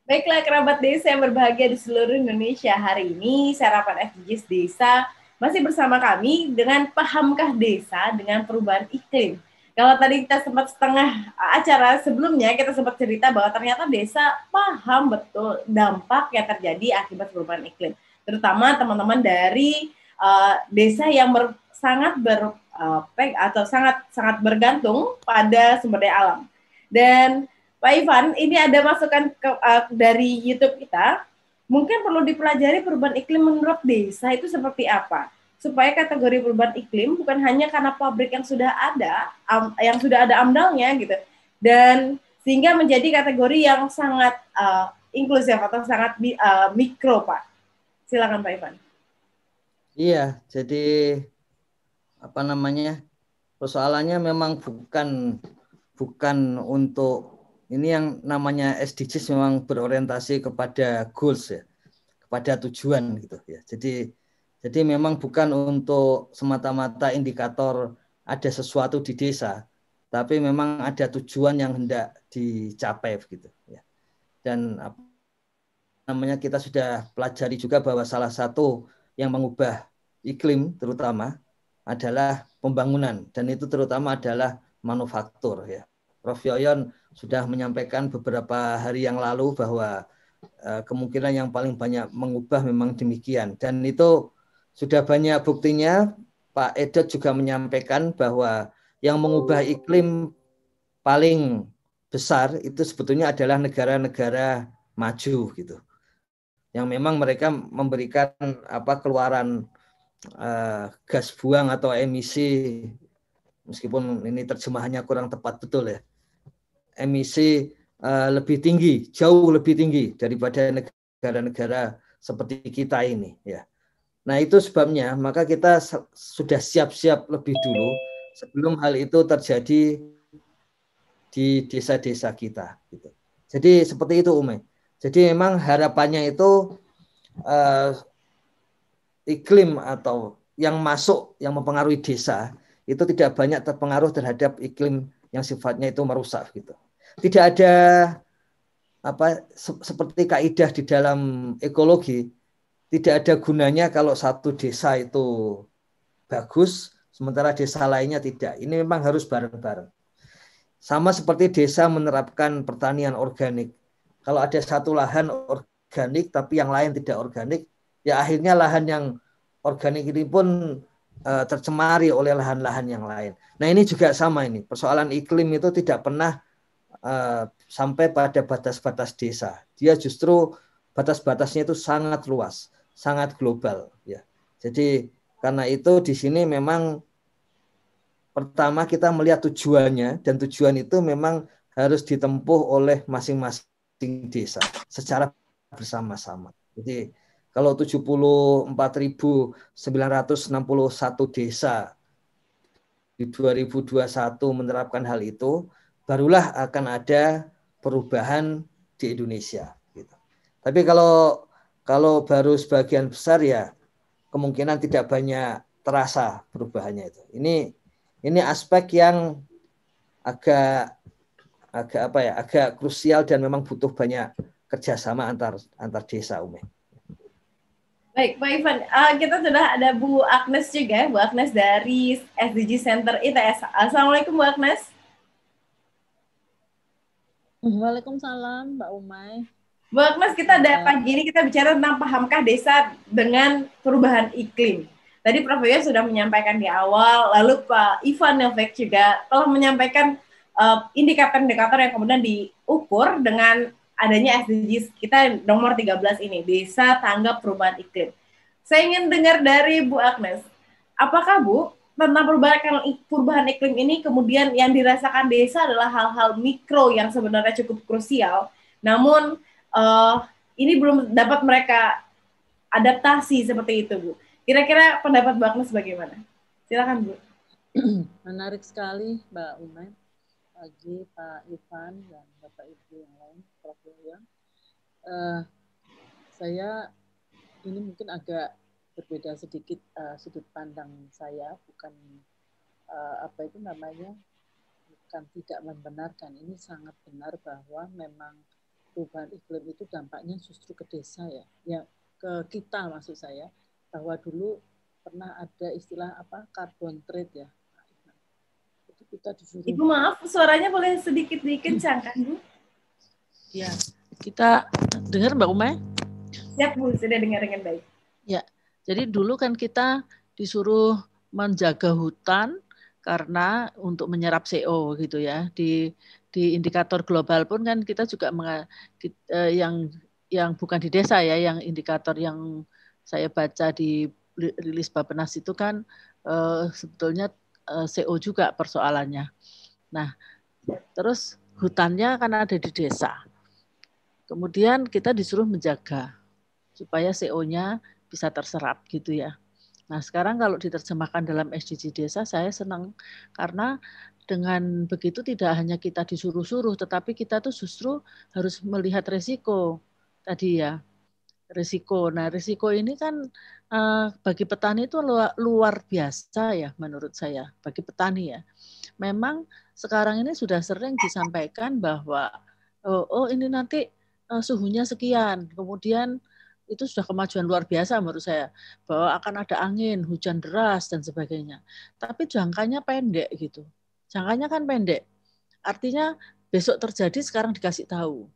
Baiklah kerabat desa yang berbahagia di seluruh Indonesia hari ini sarapan SDGs Desa masih bersama kami dengan pahamkah desa dengan perubahan iklim. Kalau tadi kita sempat setengah acara sebelumnya kita sempat cerita bahwa ternyata desa paham betul dampak yang terjadi akibat perubahan iklim, terutama teman-teman dari uh, desa yang sangat ber uh, atau sangat sangat bergantung pada sumber daya alam. Dan Pak Ivan, ini ada masukan ke, uh, dari YouTube kita. Mungkin perlu dipelajari perubahan iklim menurut desa itu seperti apa, supaya kategori perubahan iklim bukan hanya karena pabrik yang sudah ada, um, yang sudah ada amdalnya gitu, dan sehingga menjadi kategori yang sangat uh, inklusif atau sangat uh, mikro, Pak. Silakan Pak Ivan. Iya, jadi apa namanya persoalannya memang bukan bukan untuk ini yang namanya SDGs memang berorientasi kepada goals ya kepada tujuan gitu ya. Jadi jadi memang bukan untuk semata-mata indikator ada sesuatu di desa tapi memang ada tujuan yang hendak dicapai gitu ya. Dan apa namanya kita sudah pelajari juga bahwa salah satu yang mengubah iklim terutama adalah pembangunan dan itu terutama adalah manufaktur ya. Prof. Yoyon sudah menyampaikan beberapa hari yang lalu bahwa uh, kemungkinan yang paling banyak mengubah memang demikian. Dan itu sudah banyak buktinya. Pak Edot juga menyampaikan bahwa yang mengubah iklim paling besar itu sebetulnya adalah negara-negara maju gitu. Yang memang mereka memberikan apa keluaran uh, gas buang atau emisi meskipun ini terjemahannya kurang tepat betul ya emisi uh, lebih tinggi, jauh lebih tinggi daripada negara-negara seperti kita ini ya. Nah, itu sebabnya maka kita sudah siap-siap lebih dulu sebelum hal itu terjadi di desa-desa kita gitu. Jadi seperti itu Ume. Jadi memang harapannya itu uh, iklim atau yang masuk yang mempengaruhi desa itu tidak banyak terpengaruh terhadap iklim yang sifatnya itu merusak gitu tidak ada apa se seperti kaidah di dalam ekologi tidak ada gunanya kalau satu desa itu bagus sementara desa lainnya tidak. Ini memang harus bareng-bareng. Sama seperti desa menerapkan pertanian organik. Kalau ada satu lahan organik tapi yang lain tidak organik, ya akhirnya lahan yang organik ini pun uh, tercemari oleh lahan-lahan yang lain. Nah ini juga sama ini persoalan iklim itu tidak pernah uh, sampai pada batas-batas desa. Dia justru batas-batasnya itu sangat luas, sangat global. Ya. Jadi karena itu di sini memang pertama kita melihat tujuannya dan tujuan itu memang harus ditempuh oleh masing-masing desa secara bersama-sama. Jadi kalau 74.961 desa di 2021 menerapkan hal itu, barulah akan ada perubahan di Indonesia. Gitu. Tapi kalau kalau baru sebagian besar ya kemungkinan tidak banyak terasa perubahannya itu. Ini ini aspek yang agak agak apa ya agak krusial dan memang butuh banyak kerjasama antar antar desa Umi. Baik, Pak Ivan, uh, kita sudah ada Bu Agnes juga, Bu Agnes dari SDG Center ITS. Assalamualaikum Bu Agnes. Waalaikumsalam Mbak Umay. Bu Agnes, kita ada pagi ini kita bicara tentang pahamkah desa dengan perubahan iklim. Tadi Prof. Yoyo sudah menyampaikan di awal, lalu Pak Ivan Novek juga telah menyampaikan indikator-indikator uh, yang kemudian diukur dengan adanya SDGs kita nomor 13 ini, Desa Tanggap Perubahan Iklim. Saya ingin dengar dari Bu Agnes, apakah Bu tentang perubahan, perubahan iklim ini kemudian yang dirasakan desa adalah hal-hal mikro yang sebenarnya cukup krusial, namun uh, ini belum dapat mereka adaptasi seperti itu, Bu. Kira-kira pendapat Bu Agnes bagaimana? Silakan, Bu. Menarik sekali, Mbak Umay pagi Pak Ivan dan Bapak Ibu yang lain, Prof. Yoyo. Uh, saya ini mungkin agak berbeda sedikit uh, sudut pandang saya, bukan uh, apa itu namanya, bukan tidak membenarkan. Ini sangat benar bahwa memang perubahan iklim itu dampaknya justru ke desa ya, ya ke kita maksud saya, bahwa dulu pernah ada istilah apa carbon trade ya, kita disuruh. Ibu maaf, suaranya boleh sedikit dikencangkan, Bu? Ya, kita dengar Mbak Umay? Siap, Bu, sudah dengar dengan baik. Ya, jadi dulu kan kita disuruh menjaga hutan karena untuk menyerap CO gitu ya. Di di indikator global pun kan kita juga menga, eh, yang yang bukan di desa ya, yang indikator yang saya baca di rilis Bapenas itu kan eh, sebetulnya Eh, CO juga persoalannya. Nah, terus hutannya kan ada di desa. Kemudian kita disuruh menjaga supaya CO-nya bisa terserap gitu ya. Nah, sekarang kalau diterjemahkan dalam SDG desa saya senang karena dengan begitu tidak hanya kita disuruh-suruh tetapi kita tuh justru harus melihat resiko tadi ya risiko. Nah, risiko ini kan uh, bagi petani itu luar, luar biasa ya menurut saya, bagi petani ya. Memang sekarang ini sudah sering disampaikan bahwa oh, oh ini nanti uh, suhunya sekian, kemudian itu sudah kemajuan luar biasa menurut saya bahwa akan ada angin, hujan deras dan sebagainya. Tapi jangkanya pendek gitu. Jangkanya kan pendek. Artinya besok terjadi sekarang dikasih tahu.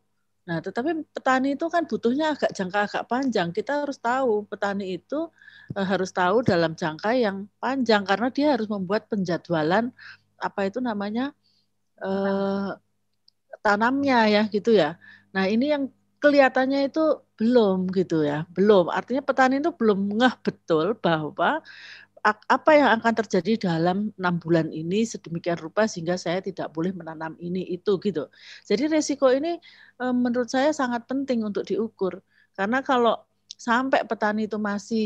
Nah, tetapi petani itu kan butuhnya agak jangka agak panjang. Kita harus tahu petani itu eh, harus tahu dalam jangka yang panjang karena dia harus membuat penjadwalan apa itu namanya eh, tanamnya ya gitu ya. Nah, ini yang kelihatannya itu belum gitu ya, belum. Artinya petani itu belum ngeh betul bahwa apa yang akan terjadi dalam enam bulan ini sedemikian rupa sehingga saya tidak boleh menanam ini itu gitu. Jadi resiko ini eh, menurut saya sangat penting untuk diukur karena kalau sampai petani itu masih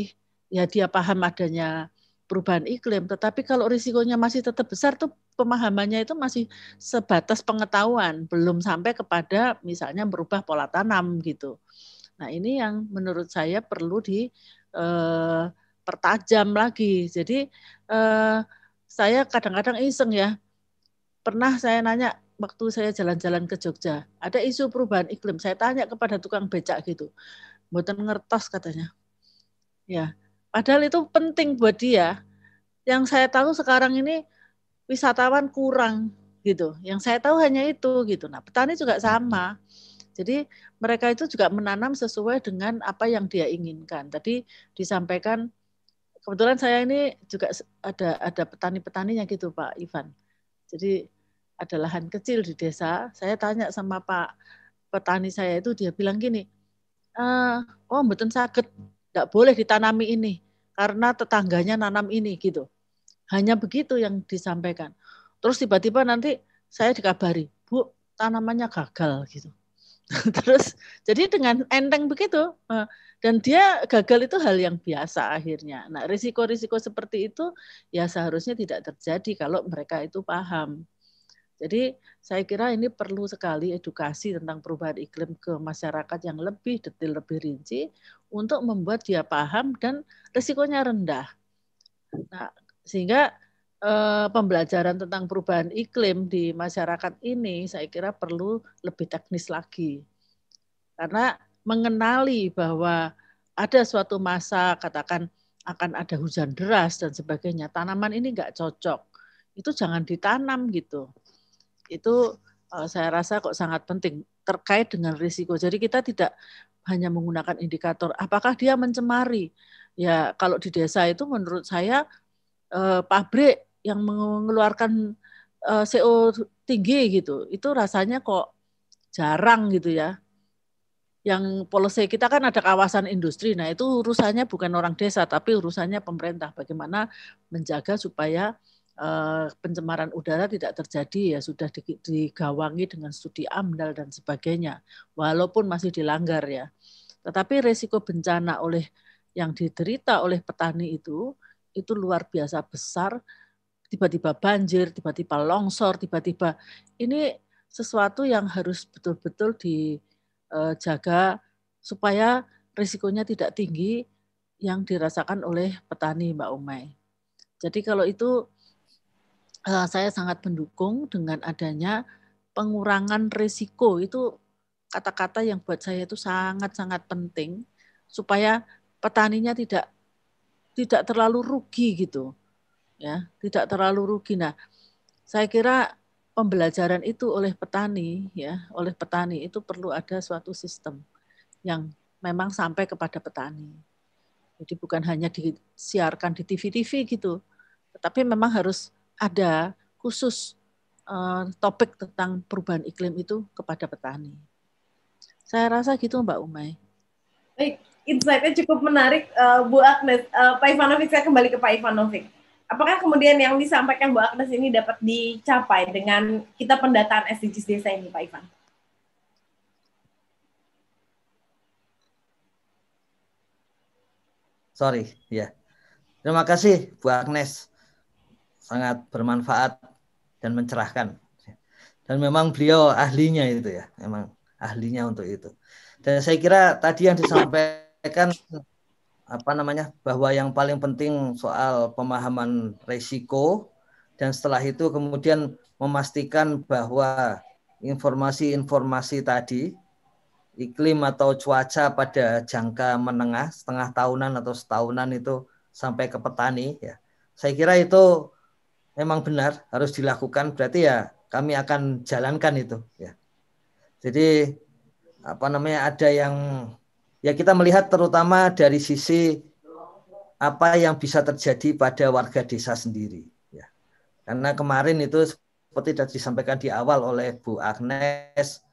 ya dia paham adanya perubahan iklim, tetapi kalau risikonya masih tetap besar tuh pemahamannya itu masih sebatas pengetahuan, belum sampai kepada misalnya merubah pola tanam gitu. Nah ini yang menurut saya perlu di eh, pertajam lagi. Jadi eh, saya kadang-kadang iseng ya. Pernah saya nanya waktu saya jalan-jalan ke Jogja, ada isu perubahan iklim. Saya tanya kepada tukang becak gitu. Mboten ngertos katanya. Ya, padahal itu penting buat dia. Yang saya tahu sekarang ini wisatawan kurang gitu. Yang saya tahu hanya itu gitu. Nah, petani juga sama. Jadi mereka itu juga menanam sesuai dengan apa yang dia inginkan. Tadi disampaikan kebetulan saya ini juga ada ada petani-petaninya gitu Pak Ivan. Jadi ada lahan kecil di desa. Saya tanya sama Pak petani saya itu dia bilang gini, e, oh betul sakit, tidak boleh ditanami ini karena tetangganya nanam ini gitu. Hanya begitu yang disampaikan. Terus tiba-tiba nanti saya dikabari, Bu, tanamannya gagal gitu. Terus jadi dengan enteng begitu eh, dan dia gagal itu hal yang biasa akhirnya. Nah, risiko-risiko seperti itu ya seharusnya tidak terjadi kalau mereka itu paham. Jadi saya kira ini perlu sekali edukasi tentang perubahan iklim ke masyarakat yang lebih detail, lebih rinci untuk membuat dia paham dan risikonya rendah. Nah, sehingga eh, pembelajaran tentang perubahan iklim di masyarakat ini saya kira perlu lebih teknis lagi. Karena mengenali bahwa ada suatu masa katakan akan ada hujan deras dan sebagainya, tanaman ini nggak cocok. Itu jangan ditanam gitu itu uh, saya rasa kok sangat penting terkait dengan risiko. Jadi kita tidak hanya menggunakan indikator apakah dia mencemari. Ya kalau di desa itu menurut saya uh, pabrik yang mengeluarkan eh, CO tinggi gitu, itu rasanya kok jarang gitu ya. Yang polisi kita kan ada kawasan industri, nah itu urusannya bukan orang desa, tapi urusannya pemerintah. Bagaimana menjaga supaya Eh, pencemaran udara tidak terjadi ya sudah digawangi dengan studi AMDAL dan sebagainya walaupun masih dilanggar ya tetapi resiko bencana oleh yang diderita oleh petani itu itu luar biasa besar tiba-tiba banjir tiba-tiba longsor tiba-tiba ini sesuatu yang harus betul-betul dijaga supaya risikonya tidak tinggi yang dirasakan oleh petani Mbak Umay. Jadi kalau itu Eh, saya sangat mendukung dengan adanya pengurangan risiko. Itu kata-kata yang buat saya itu sangat-sangat penting supaya petaninya tidak tidak terlalu rugi gitu ya. Tidak terlalu rugi. Nah saya kira pembelajaran itu oleh petani ya oleh petani itu perlu ada suatu sistem yang memang sampai kepada petani. Jadi bukan hanya disiarkan di TV-TV gitu tetapi memang harus ada khusus uh, topik tentang perubahan iklim itu kepada petani. Saya rasa gitu Mbak Umay. Baik, insight-nya cukup menarik uh, Bu Agnes. Uh, Pak Ivanovic, saya kembali ke Pak Ivanovic. Apakah kemudian yang disampaikan Bu Agnes ini dapat dicapai dengan kita pendataan SDGs desa ini Pak Ivan? Sorry, ya. Terima kasih Bu Agnes sangat bermanfaat dan mencerahkan. Dan memang beliau ahlinya itu ya, memang ahlinya untuk itu. Dan saya kira tadi yang disampaikan apa namanya bahwa yang paling penting soal pemahaman risiko dan setelah itu kemudian memastikan bahwa informasi-informasi tadi iklim atau cuaca pada jangka menengah setengah tahunan atau setahunan itu sampai ke petani ya saya kira itu memang benar harus dilakukan berarti ya kami akan jalankan itu ya. Jadi apa namanya ada yang ya kita melihat terutama dari sisi apa yang bisa terjadi pada warga desa sendiri ya. Karena kemarin itu seperti sudah disampaikan di awal oleh Bu Agnes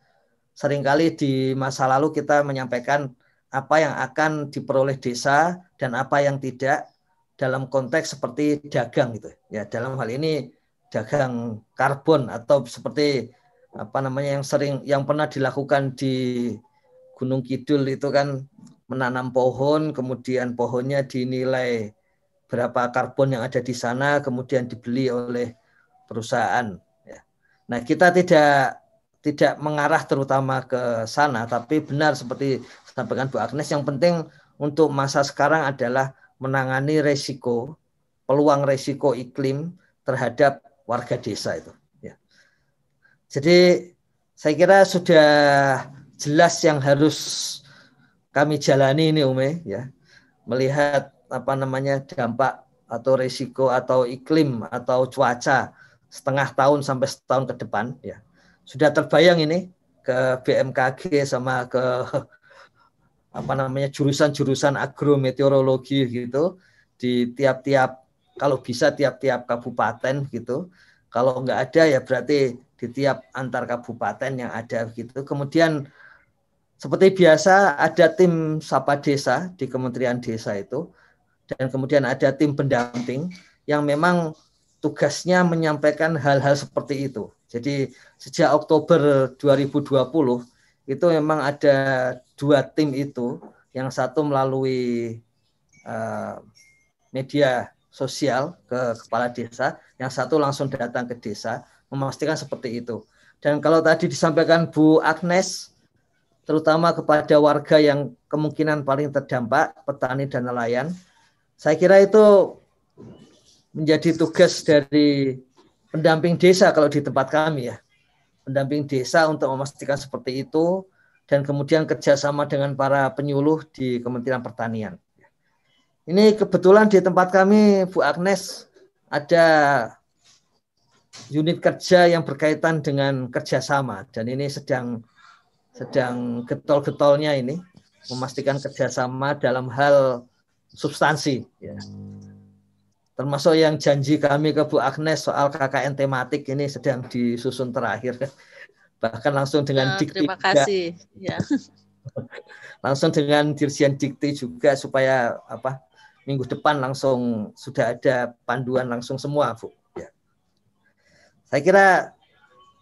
sering kali di masa lalu kita menyampaikan apa yang akan diperoleh desa dan apa yang tidak dalam konteks seperti dagang gitu ya dalam hal ini dagang karbon atau seperti apa namanya yang sering yang pernah dilakukan di Gunung Kidul itu kan menanam pohon kemudian pohonnya dinilai berapa karbon yang ada di sana kemudian dibeli oleh perusahaan ya. Nah, kita tidak tidak mengarah terutama ke sana tapi benar seperti sampaikan Bu Agnes yang penting untuk masa sekarang adalah menangani resiko peluang resiko iklim terhadap warga desa itu. Ya. Jadi saya kira sudah jelas yang harus kami jalani ini Ume ya melihat apa namanya dampak atau resiko atau iklim atau cuaca setengah tahun sampai setahun ke depan ya sudah terbayang ini ke BMKG sama ke apa namanya jurusan-jurusan agrometeorologi gitu di tiap-tiap kalau bisa tiap-tiap kabupaten gitu. Kalau nggak ada ya berarti di tiap antar kabupaten yang ada gitu. Kemudian seperti biasa ada tim sapa desa di Kementerian Desa itu dan kemudian ada tim pendamping yang memang tugasnya menyampaikan hal-hal seperti itu. Jadi sejak Oktober 2020 itu memang ada dua tim itu, yang satu melalui uh, media sosial ke kepala desa, yang satu langsung datang ke desa memastikan seperti itu. Dan kalau tadi disampaikan Bu Agnes, terutama kepada warga yang kemungkinan paling terdampak, petani dan nelayan, saya kira itu menjadi tugas dari pendamping desa kalau di tempat kami ya. Pendamping desa untuk memastikan seperti itu dan kemudian kerjasama dengan para penyuluh di Kementerian Pertanian. Ini kebetulan di tempat kami Bu Agnes ada unit kerja yang berkaitan dengan kerjasama dan ini sedang sedang getol-getolnya ini memastikan kerjasama dalam hal substansi. Ya termasuk yang janji kami ke Bu Agnes soal KKN tematik ini sedang disusun terakhir bahkan langsung dengan ya, dikti terima kasih ya. langsung dengan dirjen dikti juga supaya apa minggu depan langsung sudah ada panduan langsung semua Bu ya. saya kira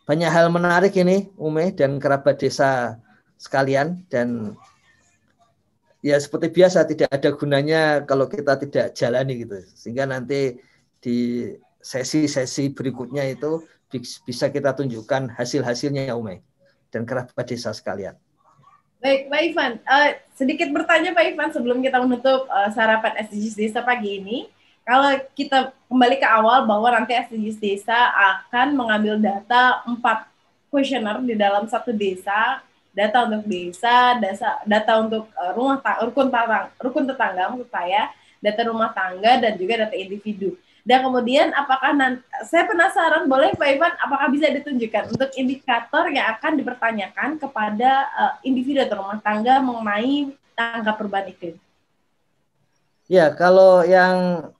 banyak hal menarik ini Ume dan kerabat desa sekalian dan ya seperti biasa tidak ada gunanya kalau kita tidak jalani gitu sehingga nanti di sesi-sesi berikutnya itu bisa kita tunjukkan hasil-hasilnya ya Umay dan kerabat desa sekalian. Baik, Pak Ivan. Uh, sedikit bertanya Pak Ivan sebelum kita menutup uh, sarapan SDGs Desa pagi ini. Kalau kita kembali ke awal bahwa nanti SDGs Desa akan mengambil data empat kuesioner di dalam satu desa data untuk desa, data, data untuk uh, rumah rukun tetangga, rukun tetangga maksud saya, data rumah tangga dan juga data individu. Dan kemudian apakah nanti, saya penasaran boleh Pak Ivan apakah bisa ditunjukkan untuk indikator yang akan dipertanyakan kepada uh, individu atau rumah tangga mengenai tangga perubahan iklim? Ya, kalau yang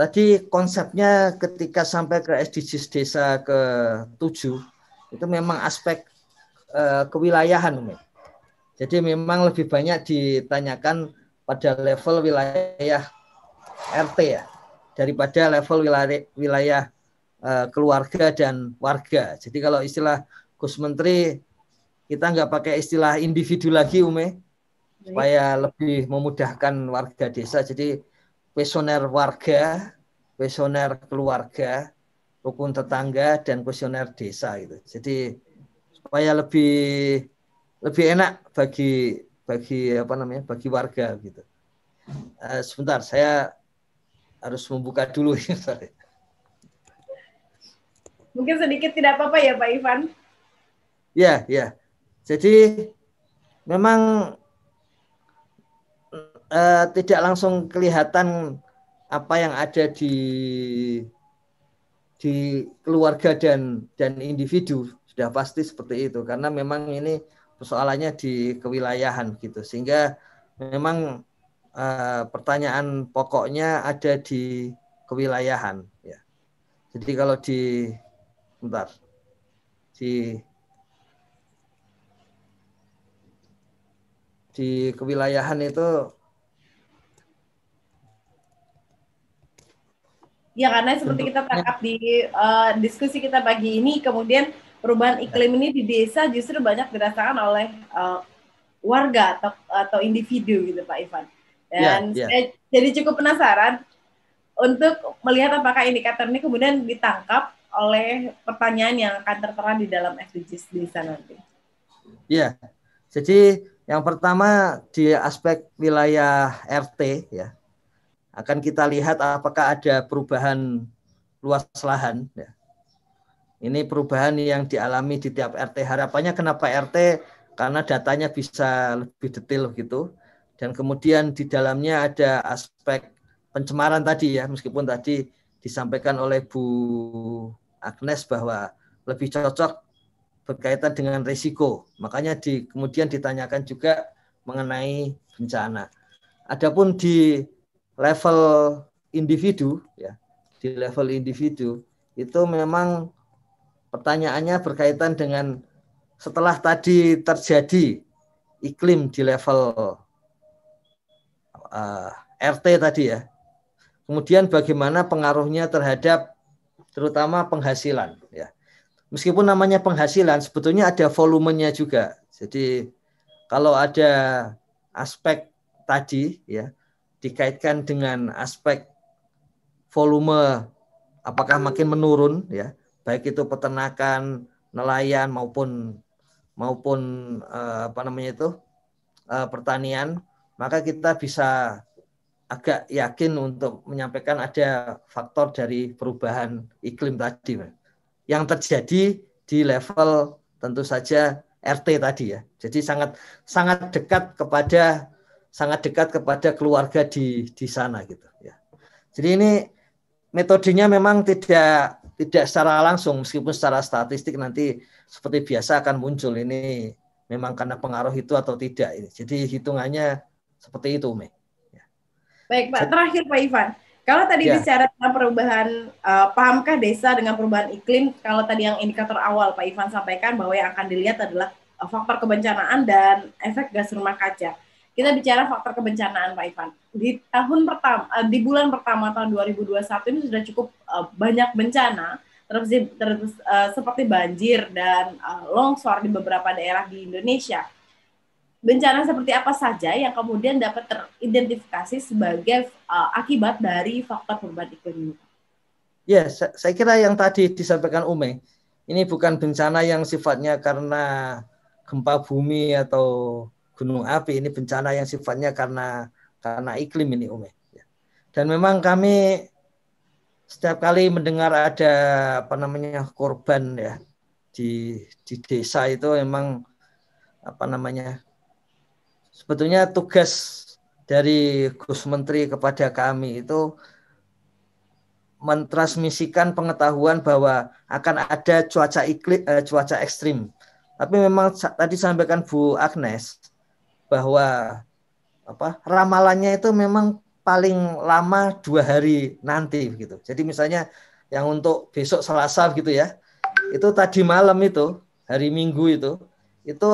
tadi konsepnya ketika sampai ke SDGs desa ke 7 itu memang aspek uh, kewilayahan. Jadi memang lebih banyak ditanyakan pada level wilayah RT ya daripada level wilayah wilayah uh, keluarga dan warga. Jadi kalau istilah Gus Menteri kita nggak pakai istilah individu lagi Ume supaya lebih memudahkan warga desa. Jadi kuesioner warga, kuesioner keluarga, rukun tetangga dan kuesioner desa gitu. Jadi supaya lebih lebih enak bagi bagi apa namanya bagi warga gitu. Uh, sebentar, saya harus membuka dulu ya. Mungkin sedikit tidak apa-apa ya Pak Ivan. Ya, ya. Jadi memang uh, tidak langsung kelihatan apa yang ada di di keluarga dan dan individu sudah pasti seperti itu karena memang ini persoalannya di kewilayahan gitu sehingga memang uh, pertanyaan pokoknya ada di kewilayahan ya jadi kalau di bentar di di kewilayahan itu Ya karena seperti kita tangkap di uh, diskusi kita pagi ini, kemudian perubahan iklim ini di desa justru banyak dirasakan oleh uh, warga atau atau individu gitu Pak Ivan. Dan yeah, yeah. saya jadi cukup penasaran untuk melihat apakah indikator ini kemudian ditangkap oleh pertanyaan yang akan tertera di dalam SDGs desa nanti. Ya, yeah. jadi yang pertama di aspek wilayah RT ya akan kita lihat apakah ada perubahan luas lahan ya ini perubahan yang dialami di tiap RT. Harapannya kenapa RT? Karena datanya bisa lebih detail gitu. Dan kemudian di dalamnya ada aspek pencemaran tadi ya, meskipun tadi disampaikan oleh Bu Agnes bahwa lebih cocok berkaitan dengan risiko. Makanya di, kemudian ditanyakan juga mengenai bencana. Adapun di level individu ya, di level individu itu memang pertanyaannya berkaitan dengan setelah tadi terjadi iklim di level uh, RT tadi ya. Kemudian bagaimana pengaruhnya terhadap terutama penghasilan ya. Meskipun namanya penghasilan sebetulnya ada volumenya juga. Jadi kalau ada aspek tadi ya dikaitkan dengan aspek volume apakah makin menurun ya baik itu peternakan nelayan maupun maupun uh, apa namanya itu uh, pertanian maka kita bisa agak yakin untuk menyampaikan ada faktor dari perubahan iklim tadi yang terjadi di level tentu saja RT tadi ya. Jadi sangat sangat dekat kepada sangat dekat kepada keluarga di di sana gitu ya. Jadi ini metodenya memang tidak tidak secara langsung meskipun secara statistik nanti seperti biasa akan muncul ini memang karena pengaruh itu atau tidak ini. Jadi hitungannya seperti itu, Me. Baik Pak, terakhir Pak Ivan. Kalau tadi ya. bicara tentang perubahan, uh, pahamkah desa dengan perubahan iklim? Kalau tadi yang indikator awal Pak Ivan sampaikan bahwa yang akan dilihat adalah uh, faktor kebencanaan dan efek gas rumah kaca. Kita bicara faktor kebencanaan Pak Ivan. Di tahun pertama, uh, di bulan pertama tahun 2021 ini sudah cukup uh, banyak bencana, terus, terus uh, seperti banjir dan uh, longsor di beberapa daerah di Indonesia bencana seperti apa saja yang kemudian dapat teridentifikasi sebagai uh, akibat dari faktor perubahan iklim? Ya, saya kira yang tadi disampaikan Ume, ini bukan bencana yang sifatnya karena gempa bumi atau gunung api, ini bencana yang sifatnya karena karena iklim ini Ume. Ya. Dan memang kami setiap kali mendengar ada apa namanya korban ya di di desa itu memang apa namanya sebetulnya tugas dari Gus Menteri kepada kami itu mentransmisikan pengetahuan bahwa akan ada cuaca iklim eh, cuaca ekstrim. Tapi memang tadi sampaikan Bu Agnes bahwa apa ramalannya itu memang paling lama dua hari nanti begitu. Jadi misalnya yang untuk besok Selasa gitu ya, itu tadi malam itu hari Minggu itu itu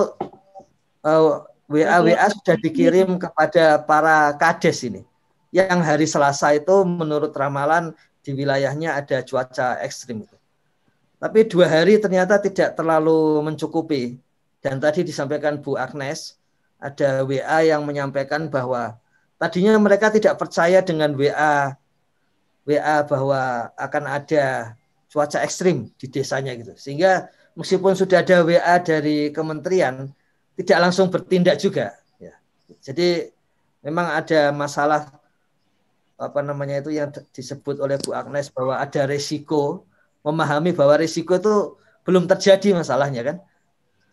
uh, WA-WA sudah dikirim kepada para kades ini. Yang hari Selasa itu menurut ramalan di wilayahnya ada cuaca ekstrim itu. Tapi dua hari ternyata tidak terlalu mencukupi. Dan tadi disampaikan Bu Agnes, ada WA yang menyampaikan bahwa tadinya mereka tidak percaya dengan WA WA bahwa akan ada cuaca ekstrim di desanya gitu. Sehingga meskipun sudah ada WA dari kementerian, tidak langsung bertindak juga. Ya. Jadi memang ada masalah apa namanya itu yang disebut oleh Bu Agnes bahwa ada resiko memahami bahwa resiko itu belum terjadi masalahnya kan?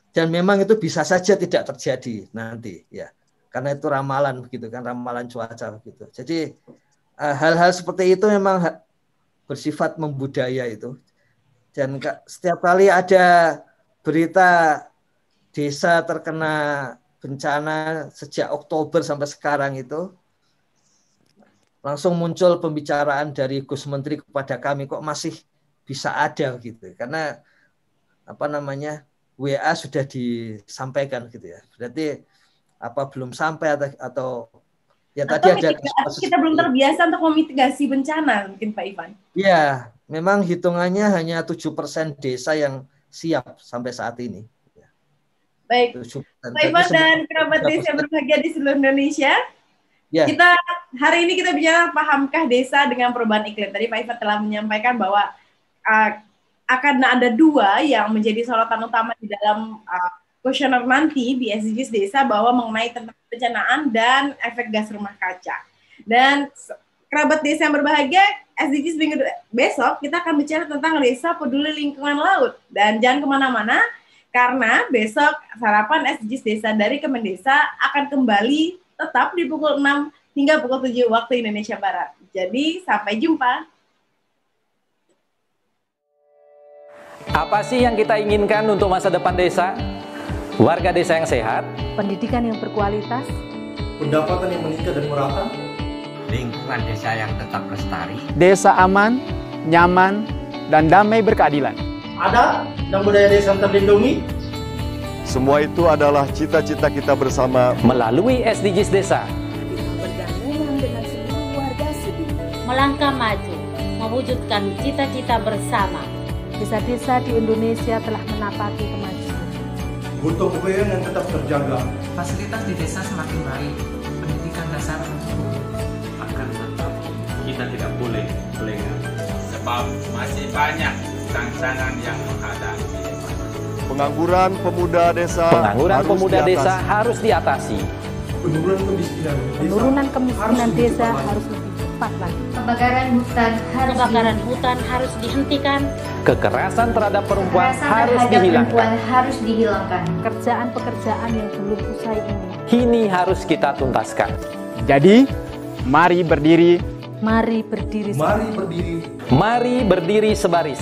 Dan memang itu bisa saja tidak terjadi nanti ya. Karena itu ramalan begitu kan? Ramalan cuaca begitu. Jadi eh, hal-hal seperti itu memang bersifat membudaya itu. Dan setiap kali ada berita desa terkena bencana sejak Oktober sampai sekarang itu langsung muncul pembicaraan dari Gus Menteri kepada kami kok masih bisa ada? gitu. Karena apa namanya WA sudah disampaikan gitu ya. Berarti apa belum sampai atau, atau ya atau tadi ada kita, kita belum terbiasa untuk memitigasi bencana mungkin Pak Ivan? Ya memang hitungannya hanya tujuh persen desa yang siap sampai saat ini Baik, Pak Ivan dan kerabat desa yang berbahagia di seluruh Indonesia. Ya. Kita hari ini kita bicara pahamkah desa dengan perubahan iklim. Tadi Pak Ivan telah menyampaikan bahwa uh, akan ada dua yang menjadi sorotan utama di dalam uh, kuesioner nanti di SDGs desa bahwa mengenai tentang bencanaan dan efek gas rumah kaca. Dan kerabat desa yang berbahagia, SDGs minggu besok kita akan bicara tentang desa peduli lingkungan laut. Dan jangan ke mana-mana, karena besok sarapan SDGs Desa dari Kemendesa akan kembali tetap di pukul 6 hingga pukul 7 waktu Indonesia Barat. Jadi sampai jumpa. Apa sih yang kita inginkan untuk masa depan desa? Warga desa yang sehat, pendidikan yang berkualitas, pendapatan yang meningkat dan merata, lingkungan desa yang tetap lestari, desa aman, nyaman, dan damai berkeadilan ada dan budaya desa terlindungi. Semua itu adalah cita-cita kita bersama melalui SDGs Desa. Melangkah maju, mewujudkan cita-cita bersama. Desa-desa di Indonesia telah menapaki kemajuan. Butuh kebayaan yang tetap terjaga. Fasilitas di desa semakin baik, pendidikan dasar akan tetap kita tidak boleh lengah. Sebab masih banyak tantangan yang menghadapi. Pengangguran pemuda desa Pengangguran harus pemuda diatasi. desa harus diatasi. Penurunan kemiskinan desa Penurunan kemiskinan harus desa lebih cepat harus lebih cepat lagi. Kebakaran hutan harus Kebakaran hutan harus dihentikan, Kekerasan terhadap perempuan Kekerasan harus terhadap dihilangkan. perempuan harus dihilangkan. Pekerjaan-pekerjaan yang belum usai ini. Kini harus kita tuntaskan. Jadi, mari berdiri Mari berdiri Mari berdiri Mari berdiri sebaris,